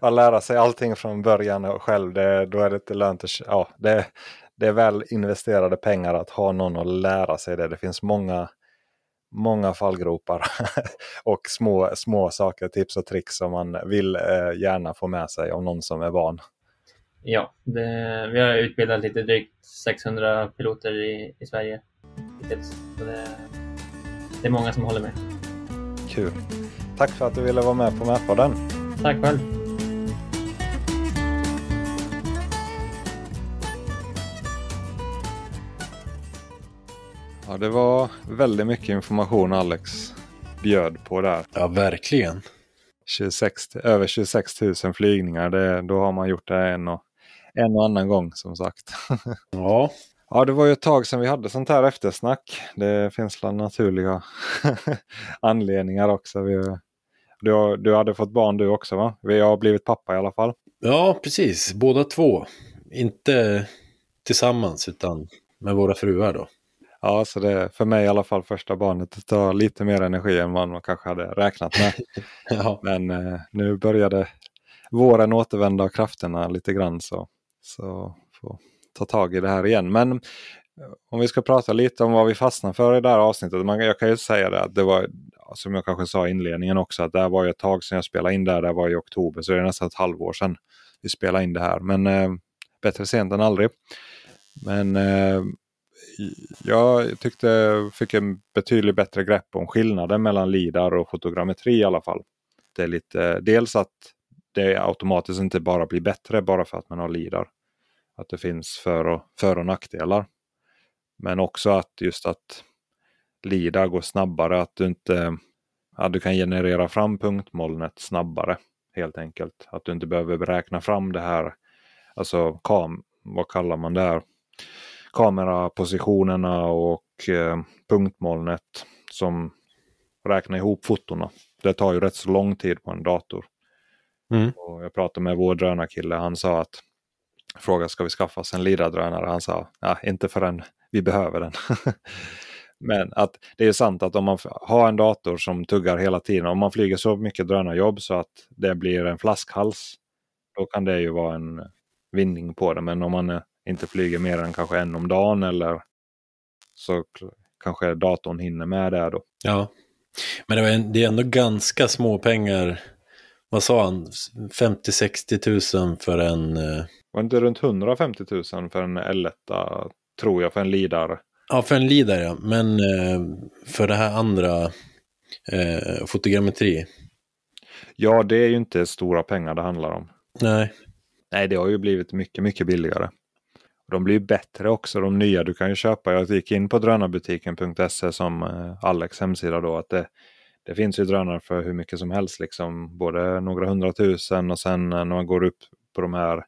att lära sig allting från början och själv, det, då är det inte lönt att... Ja, det, det är väl investerade pengar att ha någon att lära sig det. Det finns många, många fallgropar och små, små saker, tips och tricks som man vill eh, gärna få med sig av någon som är van. Ja, det, vi har utbildat lite drygt 600 piloter i, i Sverige Så det, det är många som håller med. Kul. Tack för att du ville vara med på Mätpodden. Tack själv. Ja, det var väldigt mycket information Alex bjöd på där. Ja, verkligen. 26, över 26 000 flygningar, det, då har man gjort det en och en och annan gång som sagt. Ja. Ja, det var ju ett tag sedan vi hade sånt här eftersnack. Det finns naturliga anledningar också. Vi, du, du hade fått barn du också va? Vi har blivit pappa i alla fall. Ja, precis. Båda två. Inte tillsammans utan med våra fruar då. Ja, så det för mig i alla fall första barnet det tar lite mer energi än vad man kanske hade räknat med. ja. Men eh, nu började våren återvända krafterna lite grann så så får ta tag i det här igen. Men eh, om vi ska prata lite om vad vi fastnar för i det här avsnittet. Man, jag kan ju säga det att det var, som jag kanske sa i inledningen också, att det var ju ett tag sedan jag spelade in det här. Det var i oktober, så det är nästan ett halvår sedan vi spelade in det här. Men eh, bättre sent än aldrig. Men eh, jag tyckte jag fick en betydligt bättre grepp om skillnaden mellan LIDAR och fotogrammetri i alla fall. Det är lite, eh, dels att det automatiskt inte bara blir bättre bara för att man har LIDAR att det finns för och, för och nackdelar. Men också att just att LIDA går snabbare, att du inte att du kan generera fram punktmolnet snabbare helt enkelt. Att du inte behöver beräkna fram det här, alltså kam, vad kallar man det här? Kamerapositionerna och eh, punktmolnet som räknar ihop fotona. Det tar ju rätt så lång tid på en dator. Mm. Och jag pratade med vår drönarkille, han sa att frågade ska vi skaffa oss en och Han sa ja, inte förrän vi behöver den. Men att det är sant att om man har en dator som tuggar hela tiden, om man flyger så mycket drönarjobb så att det blir en flaskhals, då kan det ju vara en vinning på det. Men om man eh, inte flyger mer än kanske en om dagen eller så kanske datorn hinner med det då. Ja, men det är ändå ganska små pengar vad sa han, 50-60 000 för en... Eh, Eh... Var inte runt 150 000 för en L1, tror jag, för en lidar? Ja, för en lidar ja, men eh, för det här andra, eh, fotogrammetri. Ja, det är ju inte stora pengar det handlar om. Nej. Nej, det har ju blivit mycket, mycket billigare. De blir bättre också, de nya. Du kan ju köpa, jag gick in på drönarbutiken.se som eh, Alex hemsida då, att det, det finns ju drönare för hur mycket som helst, liksom både några hundratusen och sen när man går upp på de här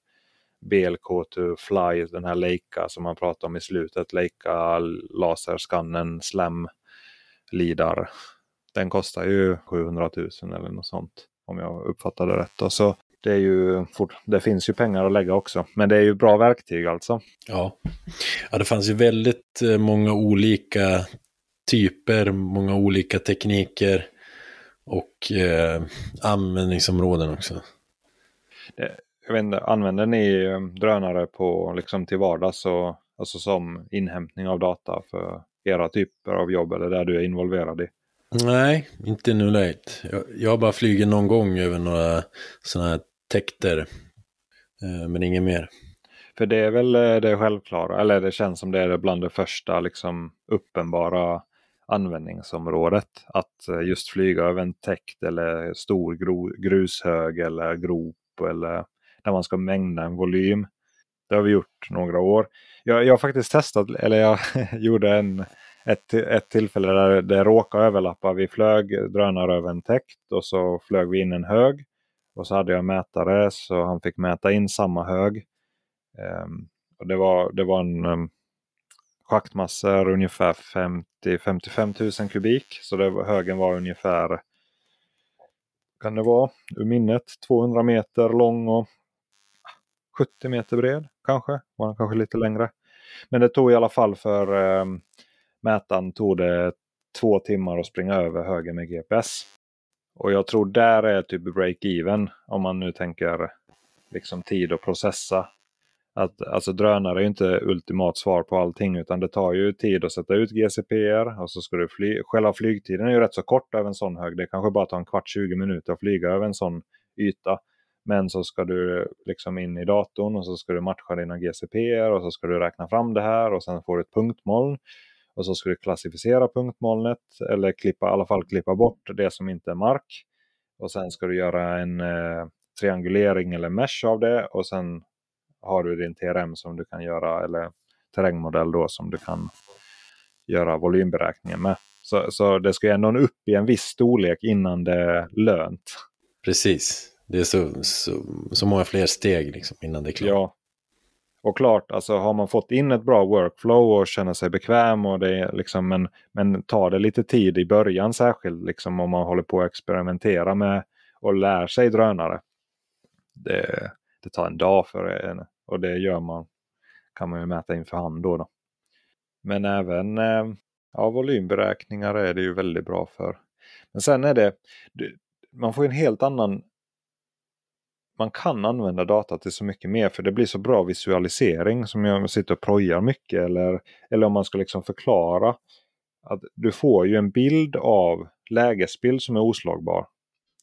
BLK to Fly, den här Leica som man pratade om i slutet, Leica laserskannen Slam Lidar. Den kostar ju 700 000 eller något sånt om jag uppfattade rätt. Och så det, är ju, det finns ju pengar att lägga också. Men det är ju bra verktyg alltså. Ja, ja det fanns ju väldigt eh, många olika typer, många olika tekniker och eh, användningsområden också. Det, jag vet inte, använder ni eh, drönare på, liksom till vardags och, alltså som inhämtning av data för era typer av jobb eller där du är involverad i? Nej, inte nu nuläget. Jag, jag bara flugit någon gång över några sådana här täkter, eh, men inget mer. För det är väl eh, det självklara, eller det känns som det är bland det första liksom, uppenbara användningsområdet. Att just flyga över en täkt eller stor grushög eller grop eller där man ska mängda en volym. Det har vi gjort några år. Jag, jag har faktiskt testat, eller jag gjorde en, ett, ett tillfälle där det råkade överlappa. Vi flög drönare över en täkt och så flög vi in en hög. Och så hade jag mätare så han fick mäta in samma hög. Um, och det, var, det var en ehm, um, schaktmassor ungefär 50-55 000 kubik. Så det högen var ungefär, kan det vara, ur minnet, 200 meter lång och 70 meter bred kanske. Var den kanske lite längre. Men det tog i alla fall för eh, mätaren tog det två timmar att springa över höger med GPS. Och jag tror där är typ break-even om man nu tänker liksom tid att processa. Att, alltså drönare är inte ultimat svar på allting utan det tar ju tid att sätta ut GCPR och så ska du fly själva flygtiden är ju rätt så kort över en sån hög. Det kanske bara tar en kvart, 20 minuter att flyga över en sån yta. Men så ska du liksom in i datorn och så ska du matcha dina GCP och så ska du räkna fram det här och sen får du ett punktmoln. Och så ska du klassificera punktmolnet eller klippa, i alla fall klippa bort det som inte är mark. Och sen ska du göra en eh, triangulering eller mesh av det och sen har du din TRM som du kan göra eller terrängmodell då som du kan göra volymberäkningen med. Så, så det ska ändå upp i en viss storlek innan det är lönt. Precis. Det är så, så, så många fler steg liksom innan det är klart. Ja. Och klart, alltså har man fått in ett bra workflow och känner sig bekväm och det är liksom, men, men tar det lite tid i början särskilt liksom om man håller på att experimentera med och lär sig drönare. Det, det tar en dag för en och det gör man, kan man ju mäta in för hand då. då. Men även eh, ja, volymberäkningar är det ju väldigt bra för. Men sen är det, man får en helt annan man kan använda data till så mycket mer för det blir så bra visualisering som jag sitter och projar mycket. Eller, eller om man ska liksom förklara. att Du får ju en bild av lägesbild som är oslagbar.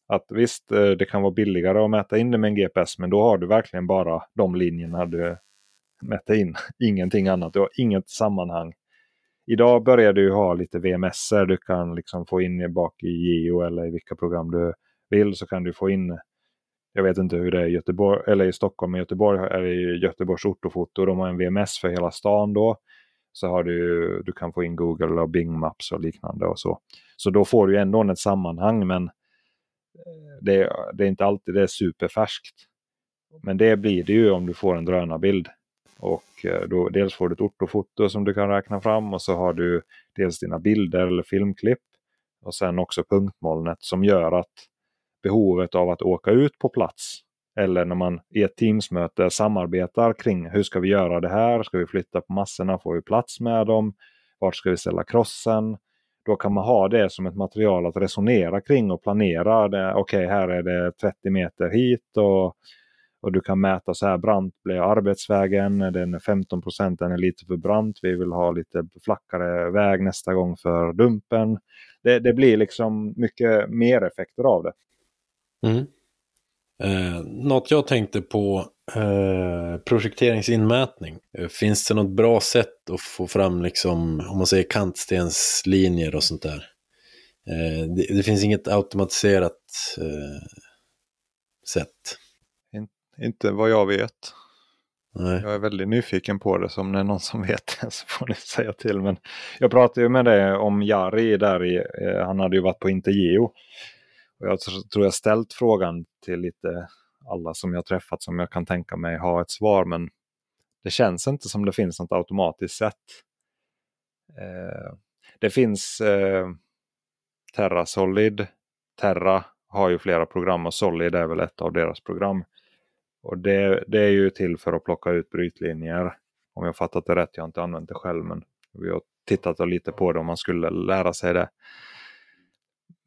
Att visst, eh, det kan vara billigare att mäta in det med en GPS men då har du verkligen bara de linjerna du mäter in. Ingenting annat, du har inget sammanhang. Idag börjar du ha lite VMS. Du kan liksom få in bak i Geo eller i vilka program du vill så kan du få in jag vet inte hur det är i Göteborg, eller i Stockholm, men Göteborg är det Göteborgs ortofoto. De har en VMS för hela stan då. Så har du, du kan få in Google och Bing Maps och liknande och så. Så då får du ändå ett sammanhang men eh, det, det är inte alltid det är superfärskt. Men det blir det ju om du får en drönarbild. Och eh, då, dels får du ett ortofoto som du kan räkna fram och så har du dels dina bilder eller filmklipp. Och sen också punktmolnet som gör att behovet av att åka ut på plats. Eller när man i ett Teamsmöte samarbetar kring hur ska vi göra det här? Ska vi flytta på massorna? Får vi plats med dem? Vart ska vi ställa krossen? Då kan man ha det som ett material att resonera kring och planera. Okej, okay, här är det 30 meter hit och, och du kan mäta så här brant blir arbetsvägen. Den är 15 procent, den är lite för brant. Vi vill ha lite flackare väg nästa gång för dumpen. Det, det blir liksom mycket mer effekter av det. Mm. Eh, något jag tänkte på, eh, projekteringsinmätning. Eh, finns det något bra sätt att få fram, liksom, om man säger kantstenslinjer och sånt där? Eh, det, det, finns inget automatiserat eh, sätt. In, inte vad jag vet. Nej. Jag är väldigt nyfiken på det, så om det är någon som vet det så får ni säga till. Men jag pratade ju med dig om Jari där i, eh, han hade ju varit på Intergeo. Och jag tror jag ställt frågan till lite alla som jag träffat som jag kan tänka mig ha ett svar. Men det känns inte som det finns något automatiskt sätt. Eh, det finns eh, Terra Solid. Terra har ju flera program och Solid är väl ett av deras program. Och det, det är ju till för att plocka ut brytlinjer. Om jag fattat det rätt, jag har inte använt det själv men vi har tittat lite på det om man skulle lära sig det.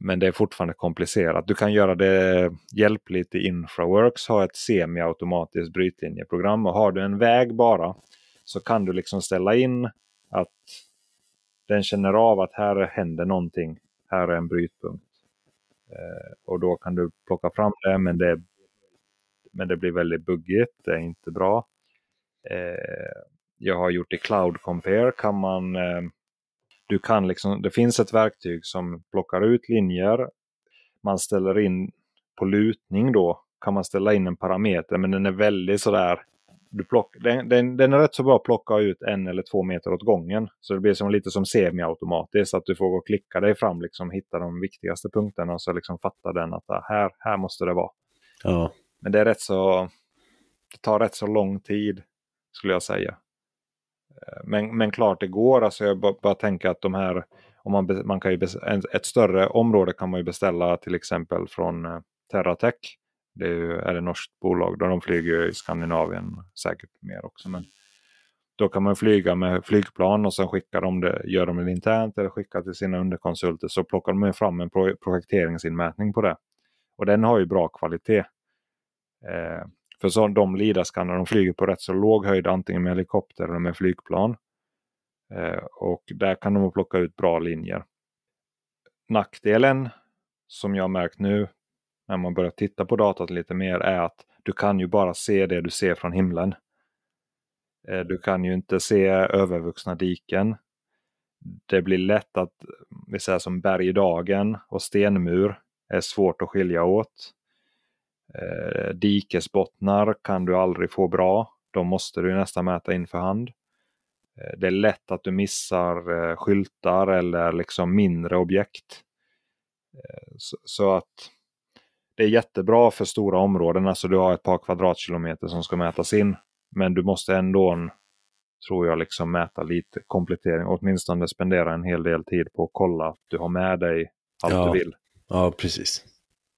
Men det är fortfarande komplicerat. Du kan göra det hjälpligt i Infraworks, ha ett semi-automatiskt brytlinjeprogram. Och har du en väg bara så kan du liksom ställa in att den känner av att här händer någonting. Här är en brytpunkt. Eh, och då kan du plocka fram det men det, men det blir väldigt buggigt. Det är inte bra. Eh, jag har gjort i Cloud Compare kan man eh, du kan liksom, det finns ett verktyg som plockar ut linjer. Man ställer in på lutning då kan man ställa in en parameter men den är väldigt sådär du plock, den, den, den, är rätt så bra att plocka ut en eller två meter åt gången. Så det blir som, lite som semiautomatiskt, att du får gå och klicka dig fram, liksom, hitta de viktigaste punkterna och så liksom fattar den att ah, här, här måste det vara. Ja. Men det är rätt så, det tar rätt så lång tid skulle jag säga. Men, men klart det går, alltså jag bara, bara tänker att de här, om man, man kan ju ett större område kan man ju beställa till exempel från eh, Terratech. Det är, ju, är det norskt bolag, då de flyger i Skandinavien säkert mer också. Men då kan man flyga med flygplan och sen skickar de det, gör de det internt eller skickar till sina underkonsulter så plockar de fram en projekteringsinmätning på det. Och den har ju bra kvalitet. Eh, för så de Lidaskannar de flyger på rätt så låg höjd antingen med helikopter eller med flygplan. Eh, och där kan de plocka ut bra linjer. Nackdelen som jag märkt nu när man börjar titta på datat lite mer är att du kan ju bara se det du ser från himlen. Eh, du kan ju inte se övervuxna diken. Det blir lätt att, vi säger som bergdagen och stenmur är svårt att skilja åt. Eh, dikesbottnar kan du aldrig få bra. De måste du nästan mäta in för hand. Eh, det är lätt att du missar eh, skyltar eller liksom mindre objekt. Eh, så, så, att det är jättebra för stora områden, alltså du har ett par kvadratkilometer som ska mätas in. Men du måste ändå, tror jag, liksom mäta lite komplettering. Åtminstone spendera en hel del tid på att kolla att du har med dig allt ja. du vill. Ja, precis.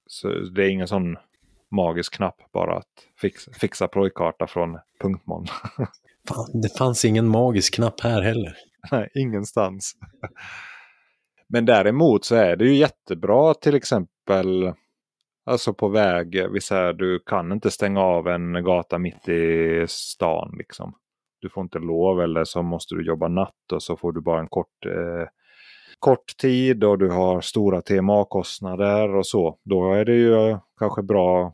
Så det är ingen sån magisk knapp bara att fixa, fixa projkarta från punktmoln. Det fanns ingen magisk knapp här heller. Nej, ingenstans. Men däremot så är det ju jättebra till exempel Alltså på väg, vi säger du kan inte stänga av en gata mitt i stan. Liksom. Du får inte lov eller så måste du jobba natt och så får du bara en kort, eh, kort tid och du har stora TMA-kostnader och så. Då är det ju kanske bra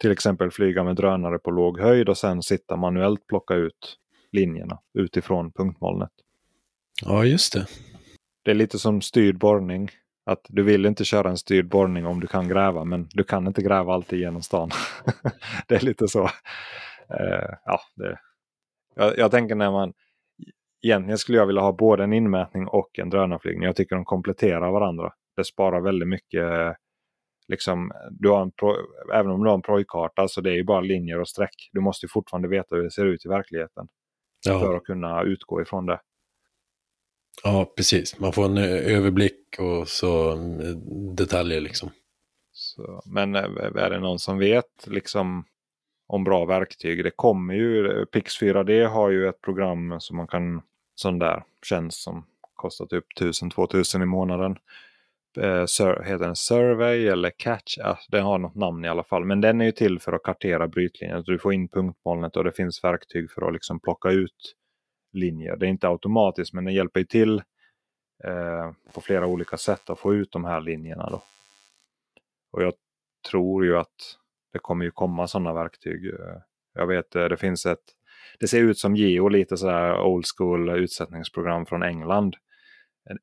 till exempel flyga med drönare på låg höjd och sen sitta manuellt plocka ut linjerna utifrån punktmolnet. Ja, just det. Det är lite som styrd borrning. Att du vill inte köra en styrd borrning om du kan gräva, men du kan inte gräva alltid genom stan. det är lite så. Uh, ja, det, jag, jag, tänker när man... Egentligen skulle jag vilja ha både en inmätning och en drönarflygning. Jag tycker de kompletterar varandra. Det sparar väldigt mycket liksom, du har en pro, även om du har en projkarta så det är ju bara linjer och streck. Du måste fortfarande veta hur det ser ut i verkligheten. Ja. För att kunna utgå ifrån det. Ja, precis. Man får en överblick och så detaljer liksom. Så, men eh, är det någon som vet liksom om bra verktyg? Det kommer ju, Pix 4D har ju ett program som man kan, sån där tjänst som kostar typ 1000-2000 i månaden eh, heter den Survey eller Catch. Ja, den har något namn i alla fall. Men den är ju till för att kartera brytlinjen. Du får in punktmolnet och det finns verktyg för att liksom plocka ut linjer. Det är inte automatiskt men den hjälper ju till eh, på flera olika sätt att få ut de här linjerna. Då. Och jag tror ju att det kommer ju komma sådana verktyg. Eh. Jag vet eh, det finns ett, det ser ut som Geo lite sådär old school utsättningsprogram från England.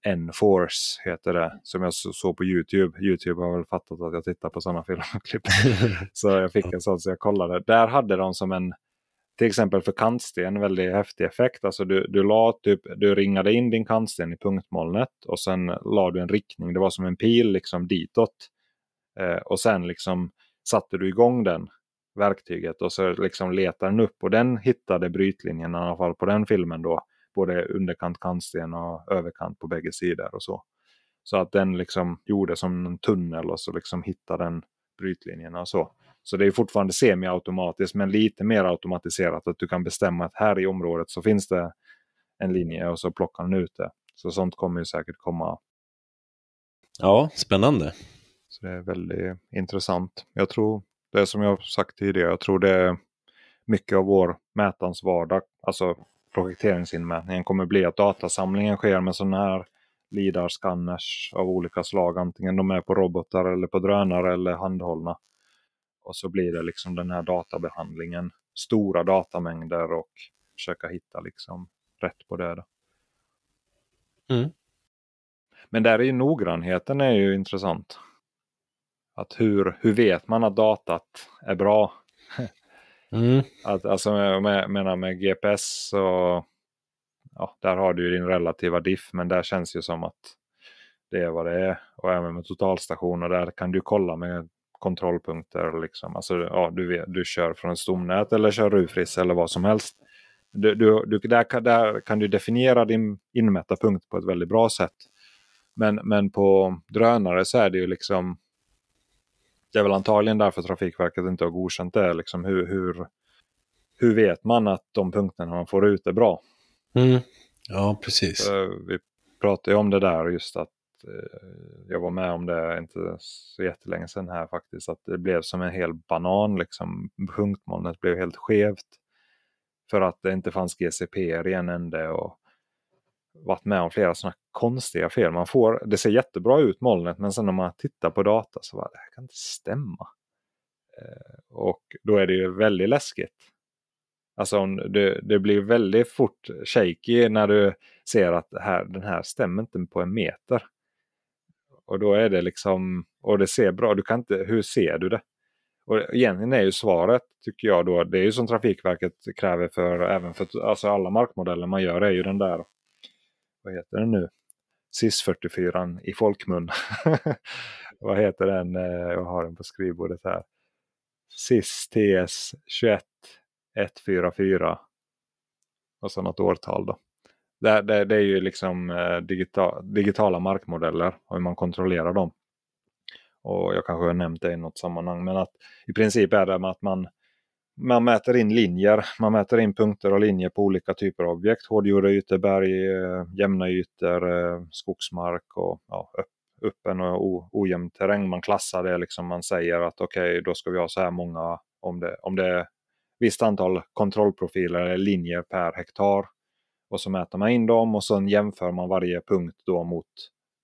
N-Force heter det, som jag såg på YouTube. YouTube har väl fattat att jag tittar på sådana filmklipp. så jag fick en sån så jag kollade. Där hade de som en, till exempel för kantsten, väldigt häftig effekt. Alltså du, du, la typ, du ringade in din kantsten i punktmolnet och sen la du en riktning. Det var som en pil liksom ditåt. Eh, och sen liksom satte du igång den verktyget och så liksom letade den upp och den hittade brytlinjen i alla fall på den filmen då både underkant kantsten och överkant på bägge sidor och så. Så att den liksom gjorde som en tunnel och så liksom hittade den brytlinjerna och så. Så det är fortfarande semi-automatiskt men lite mer automatiserat att du kan bestämma att här i området så finns det en linje och så plockar den ut det. Så sånt kommer ju säkert komma. Ja, spännande. Så det är väldigt intressant. Jag tror, det är som jag sagt tidigare, jag tror det är mycket av vår mätans vardag, alltså projekteringsinmätningen kommer bli att datasamlingen sker med sådana här LIDAR-scanners av olika slag. Antingen de är på robotar eller på drönare eller handhållna. Och så blir det liksom den här databehandlingen. Stora datamängder och försöka hitta liksom rätt på det. Mm. Men där är ju noggrannheten är ju intressant. Att hur, hur vet man att datat är bra? Mm. Att, alltså med, menar med GPS så ja, där har du ju din relativa diff men där känns ju som att det är vad det är. Och även med totalstationer där kan du kolla med kontrollpunkter. Liksom. Alltså, ja, du, vet, du kör från stomnät eller kör rufris eller vad som helst. Du, du, du, där, där kan du definiera din inmätta punkt på ett väldigt bra sätt. Men, men på drönare så är det ju liksom det är väl antagligen därför Trafikverket inte har godkänt det. Liksom hur, hur, hur vet man att de punkterna man får ut är bra? Mm. Ja, precis. Vi pratade ju om det där just att eh, jag var med om det inte så jättelänge sedan här faktiskt. Att det blev som en hel banan liksom. Punktmolnet blev helt skevt. För att det inte fanns GCP i en ände. Och varit med om flera sådana konstiga fel. Man får, det ser jättebra ut molnet men sen när man tittar på data så bara, det här kan inte stämma. Eh, och då är det ju väldigt läskigt. Alltså det, det blir väldigt fort shaky när du ser att här, den här stämmer inte på en meter. Och då är det liksom, och det ser bra, du kan inte, hur ser du det? Och egentligen är ju svaret, tycker jag då, det är ju som Trafikverket kräver för även för alltså alla markmodeller man gör är ju den där vad heter den nu? SIS-44 i folkmun. vad heter den? Eh, jag har den på skrivbordet här. SIS TS 21 144. Och så något årtal då. Det, det, det är ju liksom eh, digital, digitala markmodeller och hur man kontrollerar dem. Och jag kanske har nämnt det i något sammanhang. Men att i princip är det med att man man mäter in linjer, man mäter in punkter och linjer på olika typer av objekt. Hårdgjorda ytor, berg, eh, jämna ytor, eh, skogsmark och ja, öppen och ojämn terräng. Man klassar det, liksom, man säger att okej, okay, då ska vi ha så här många, om det, om det är visst antal kontrollprofiler eller linjer per hektar. Och så mäter man in dem och sen jämför man varje punkt då mot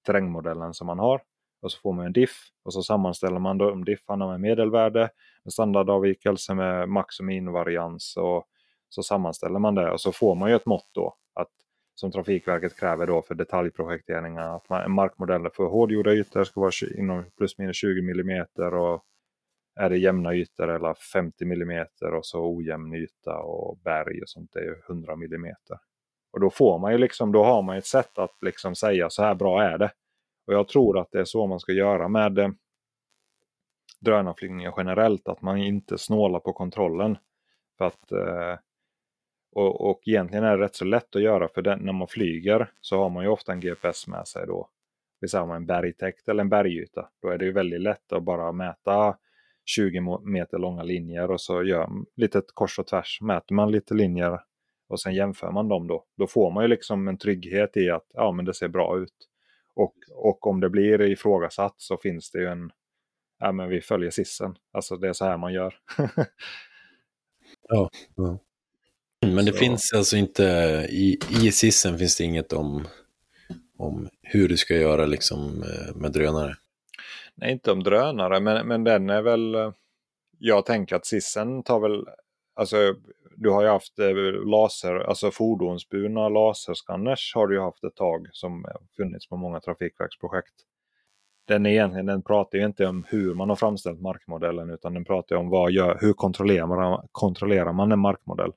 terrängmodellen som man har. Och så får man en diff och så sammanställer man de diffarna med medelvärde, en standardavvikelse med max och minvarians och så sammanställer man det och så får man ju ett mått då att som Trafikverket kräver då för detaljprojekteringar att man, markmodeller för hårdgjorda ytor ska vara inom plus minus 20 mm och är det jämna ytor eller 50 mm och så ojämn yta och berg och sånt det är 100 mm. Och då får man ju liksom, då har man ett sätt att liksom säga så här bra är det. Och jag tror att det är så man ska göra med eh, drönarflygningar generellt. Att man inte snålar på kontrollen. För att, eh, och, och egentligen är det rätt så lätt att göra för den, när man flyger så har man ju ofta en GPS med sig då. Vill säga en bergtäkt eller en bergyta. Då är det ju väldigt lätt att bara mäta 20 meter långa linjer och så gör man lite kors och tvärs. Mäter man lite linjer och sen jämför man dem då. Då får man ju liksom en trygghet i att ja, men det ser bra ut. Och, och om det blir ifrågasatt så finns det ju en, ja men vi följer sissen. Alltså det är så här man gör. ja, ja, Men det så. finns alltså inte, i, i sissen finns det inget om, om hur du ska göra liksom eh, med drönare? Nej, inte om drönare, men, men den är väl... jag tänker att Sissen tar väl, alltså du har ju haft eh, laser, alltså fordonsburna laserskanners har du ju haft ett tag som funnits på många trafikverksprojekt. Den, egentligen, den pratar ju inte om hur man har framställt markmodellen utan den pratar om vad gör, hur kontrollerar man, kontrollerar man en markmodell.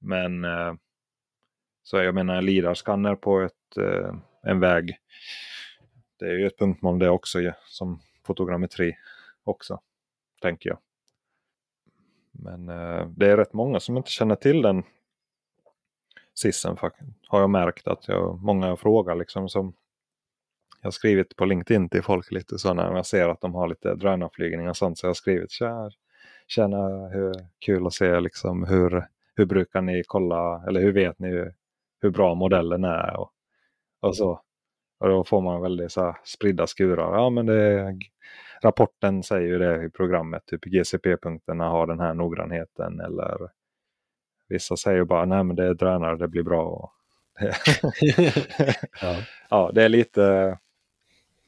Men eh, så jag menar en LIDAR-skanner på ett, eh, en väg. Det är ju ett punktmål det också som fotogrammetri också. Tänker jag. Men eh, det är rätt många som inte känner till den sissen. Har jag märkt att jag, många frågar liksom som jag har skrivit på LinkedIn till folk lite så när jag ser att de har lite drönarflygning och sånt. Så jag har skrivit tjena, hur kul att se liksom hur, hur brukar ni kolla eller hur vet ni hur, hur bra modellen är och, och så. Och då får man väldigt så här, spridda skurar. Ja men det, rapporten säger ju det i programmet. Typ GCP-punkterna har den här noggrannheten. Eller vissa säger bara nej men det är drönare, det blir bra. ja. ja, det är lite,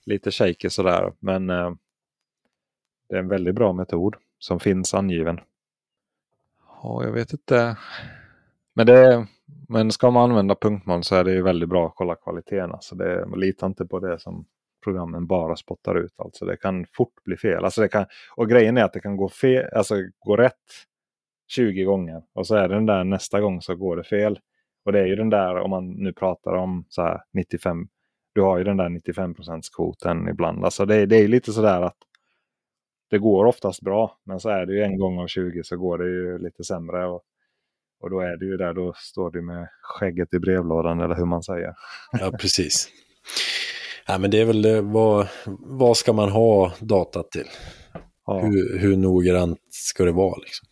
lite shaky sådär. Men eh, det är en väldigt bra metod som finns angiven. Ja, jag vet inte. Men, det, men ska man använda punktmål så är det ju väldigt bra att kolla kvaliteten. Alltså det, man litar inte på det som programmen bara spottar ut. Alltså det kan fort bli fel. Alltså det kan, och grejen är att det kan gå, fel, alltså gå rätt 20 gånger. Och så är det den där nästa gång så går det fel. Och det är ju den där om man nu pratar om så här 95. Du har ju den där 95 kvoten ibland. Alltså det, det är lite sådär att det går oftast bra. Men så är det ju en gång av 20 så går det ju lite sämre. Och, och då är det ju där, då står du med skägget i brevlådan eller hur man säger. Ja, precis. Ja, men det är väl vad, vad ska man ha datat till? Ja. Hur, hur noggrant ska det vara? Liksom?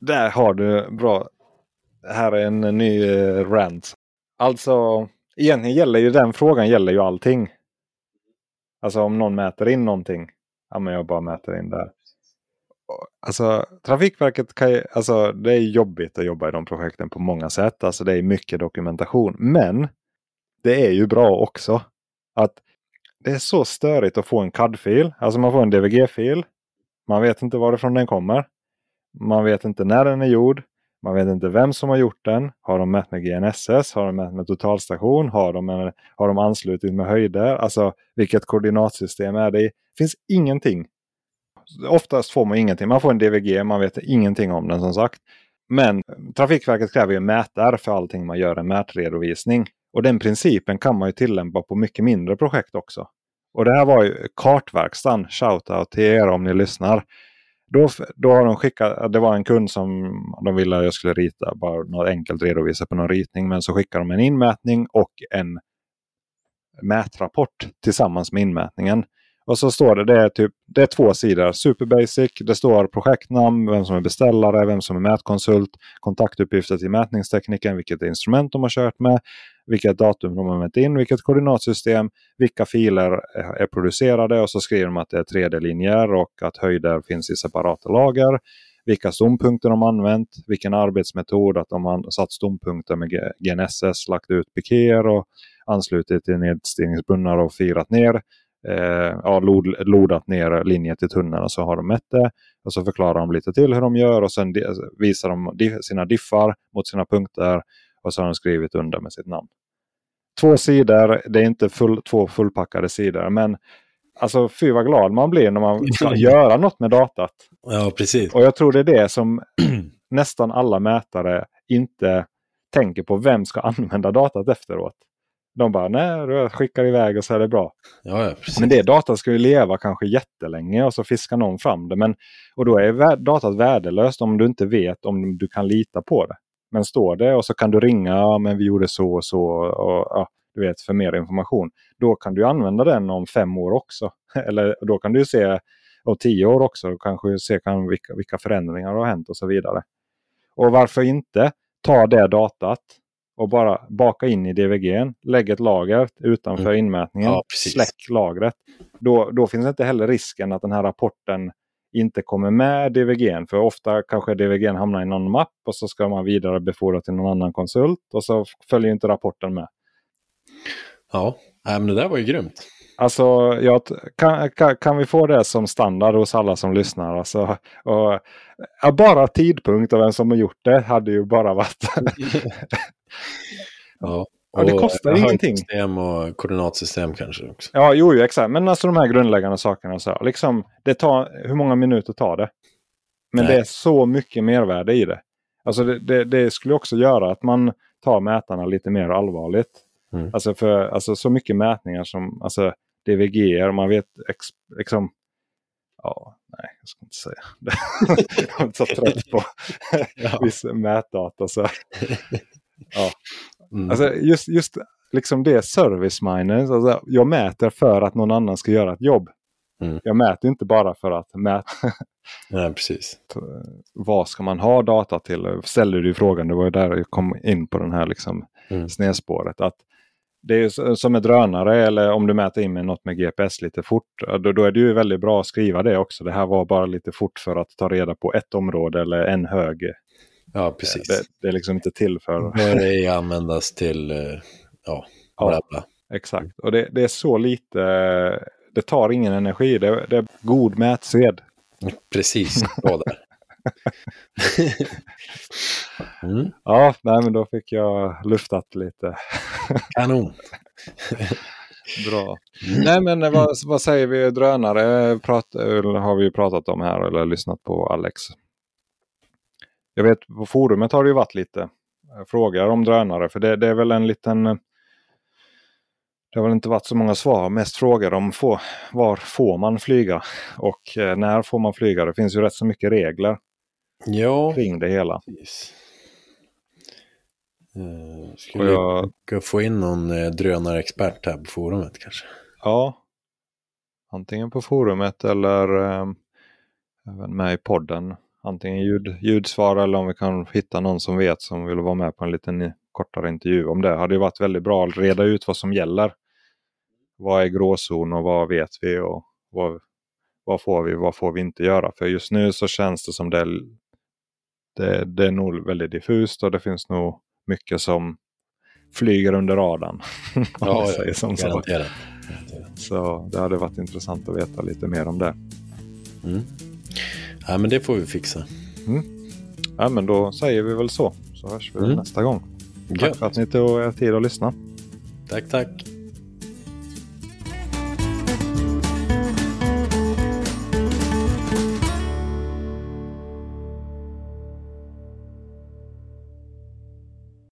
Där har du bra. Här är en ny uh, rant. Alltså, egentligen gäller ju den frågan gäller ju allting. Alltså om någon mäter in någonting. Ja, men jag bara mäter in där. Alltså Trafikverket kan ju, alltså det är jobbigt att jobba i de projekten på många sätt. Alltså det är mycket dokumentation. Men det är ju bra också. Att Det är så störigt att få en CAD-fil. Alltså man får en DVG-fil. Man vet inte varifrån den kommer. Man vet inte när den är gjord. Man vet inte vem som har gjort den. Har de mätt med GNSS? Har de mätt med totalstation? Har de, en, har de anslutit med höjder? Alltså vilket koordinatsystem är det i? Det finns ingenting. Oftast får man ingenting. Man får en DVG, man vet ingenting om den som sagt. Men Trafikverket kräver ju mätare för allting man gör en mätredovisning. Och den principen kan man ju tillämpa på mycket mindre projekt också. Och det här var ju kartverkstan. Shoutout till er om ni lyssnar. Då, då har de skickat, det var en kund som de ville att jag skulle rita, bara något enkelt redovisa på någon ritning. Men så skickade de en inmätning och en mätrapport tillsammans med inmätningen. Och så står det, det är, typ, det är två sidor. Super basic, det står projektnamn, vem som är beställare, vem som är mätkonsult, kontaktuppgifter till mätningstekniken, vilket instrument de har kört med, vilket datum de har mätt in, vilket koordinatsystem, vilka filer eh, är producerade och så skriver de att det är 3D-linjer och att höjder finns i separata lager. Vilka stompunkter de använt, vilken arbetsmetod, att de har satt stompunkter med GNSS, lagt ut pikéer och anslutit till nedstigningsbrunnar och firat ner eh, ja, lod, lodat ner linjen till tunneln och så har de mätt det. Och så förklarar de lite till hur de gör och sen visar de sina diffar mot sina punkter och så har de skrivit under med sitt namn. Två sidor, det är inte full, två fullpackade sidor men alltså fy vad glad man blir när man ska göra något med datat. Ja, precis. Och jag tror det är det som nästan alla mätare inte tänker på. Vem ska använda datat efteråt? De bara, nej, jag skickar iväg och så är det bra. Ja, ja, men det datat ska ju leva kanske jättelänge och så fiskar någon fram det. Men, och då är datat värdelöst om du inte vet om du kan lita på det. Men står det och så kan du ringa, ja, men vi gjorde så och så. Och, ja, du vet, för mer information. Då kan du använda den om fem år också. Eller då kan du se om tio år också. Och kanske se kan, vilka, vilka förändringar har hänt och så vidare. Och varför inte ta det datat och bara baka in i DVG. Lägg ett lager utanför mm. inmätningen. Ja, släck lagret. Då, då finns inte heller risken att den här rapporten inte kommer med DVG. För ofta kanske DVG hamnar i någon mapp och så ska man vidare befordra till någon annan konsult och så följer inte rapporten med. Ja, men det där var ju grymt. Alltså, jag, kan, kan, kan, vi få det som standard hos alla som lyssnar? Alltså, och, ja, bara tidpunkt och vem som har gjort det hade ju bara varit... ja. Och det kostar ingenting. System och koordinatsystem kanske också. Ja, jo, exakt. Men alltså de här grundläggande sakerna. Så, liksom, det tar, hur många minuter tar det? Men Nej. det är så mycket mervärde i det. Alltså det, det, det, skulle också göra att man tar mätarna lite mer allvarligt. Mm. Alltså för alltså så mycket mätningar som alltså DVG, man vet ex, liksom... Ja, nej, jag ska inte säga. jag är inte så trött på ja. viss mätdata. Så. Ja. Mm. Alltså just, just liksom det service miners. Alltså jag mäter för att någon annan ska göra ett jobb. Mm. Jag mäter inte bara för att mäta. Nej, precis. Vad ska man ha data till? Ställer du frågan, det var där jag kom in på den här liksom mm. snedspåret. Att det är som med drönare eller om du mäter in med något med GPS lite fort. Då, då är det ju väldigt bra att skriva det också. Det här var bara lite fort för att ta reda på ett område eller en hög. Ja, precis. Det, det är liksom inte till för... Det användas till, eh, ja, bla bla. exakt, och det, det, är så lite, det tar ingen energi. Det, det är god mätsed. Precis, bra där. mm. Ja, nej, men då fick jag luftat lite. Kanon. Bra. Nej men vad, vad säger vi drönare prat, har vi ju pratat om här eller lyssnat på Alex. Jag vet på forumet har det ju varit lite eh, frågor om drönare för det, det är väl en liten eh, det har väl inte varit så många svar, mest frågor om få, var får man flyga och eh, när får man flyga. Det finns ju rätt så mycket regler ja, kring det hela. Precis. Uh, skulle jag ska få in någon drönarexpert här på forumet kanske? Ja, antingen på forumet eller uh, även med i podden. Antingen ljud, ljudsvar eller om vi kan hitta någon som vet som vill vara med på en liten kortare intervju om det. Det hade ju varit väldigt bra att reda ut vad som gäller. Vad är gråzon och vad vet vi och vad, vad får vi vad får vi inte göra. För just nu så känns det som det, det, det är nog väldigt diffust och det finns nog mycket som flyger under radarn. Ja, ja som så. så det hade varit intressant att veta lite mer om det. Mm. Ja, men det får vi fixa. Mm. Ja, men då säger vi väl så. Så hörs vi mm. nästa gång. Tack för att ni tog er tid att lyssna. Tack, tack.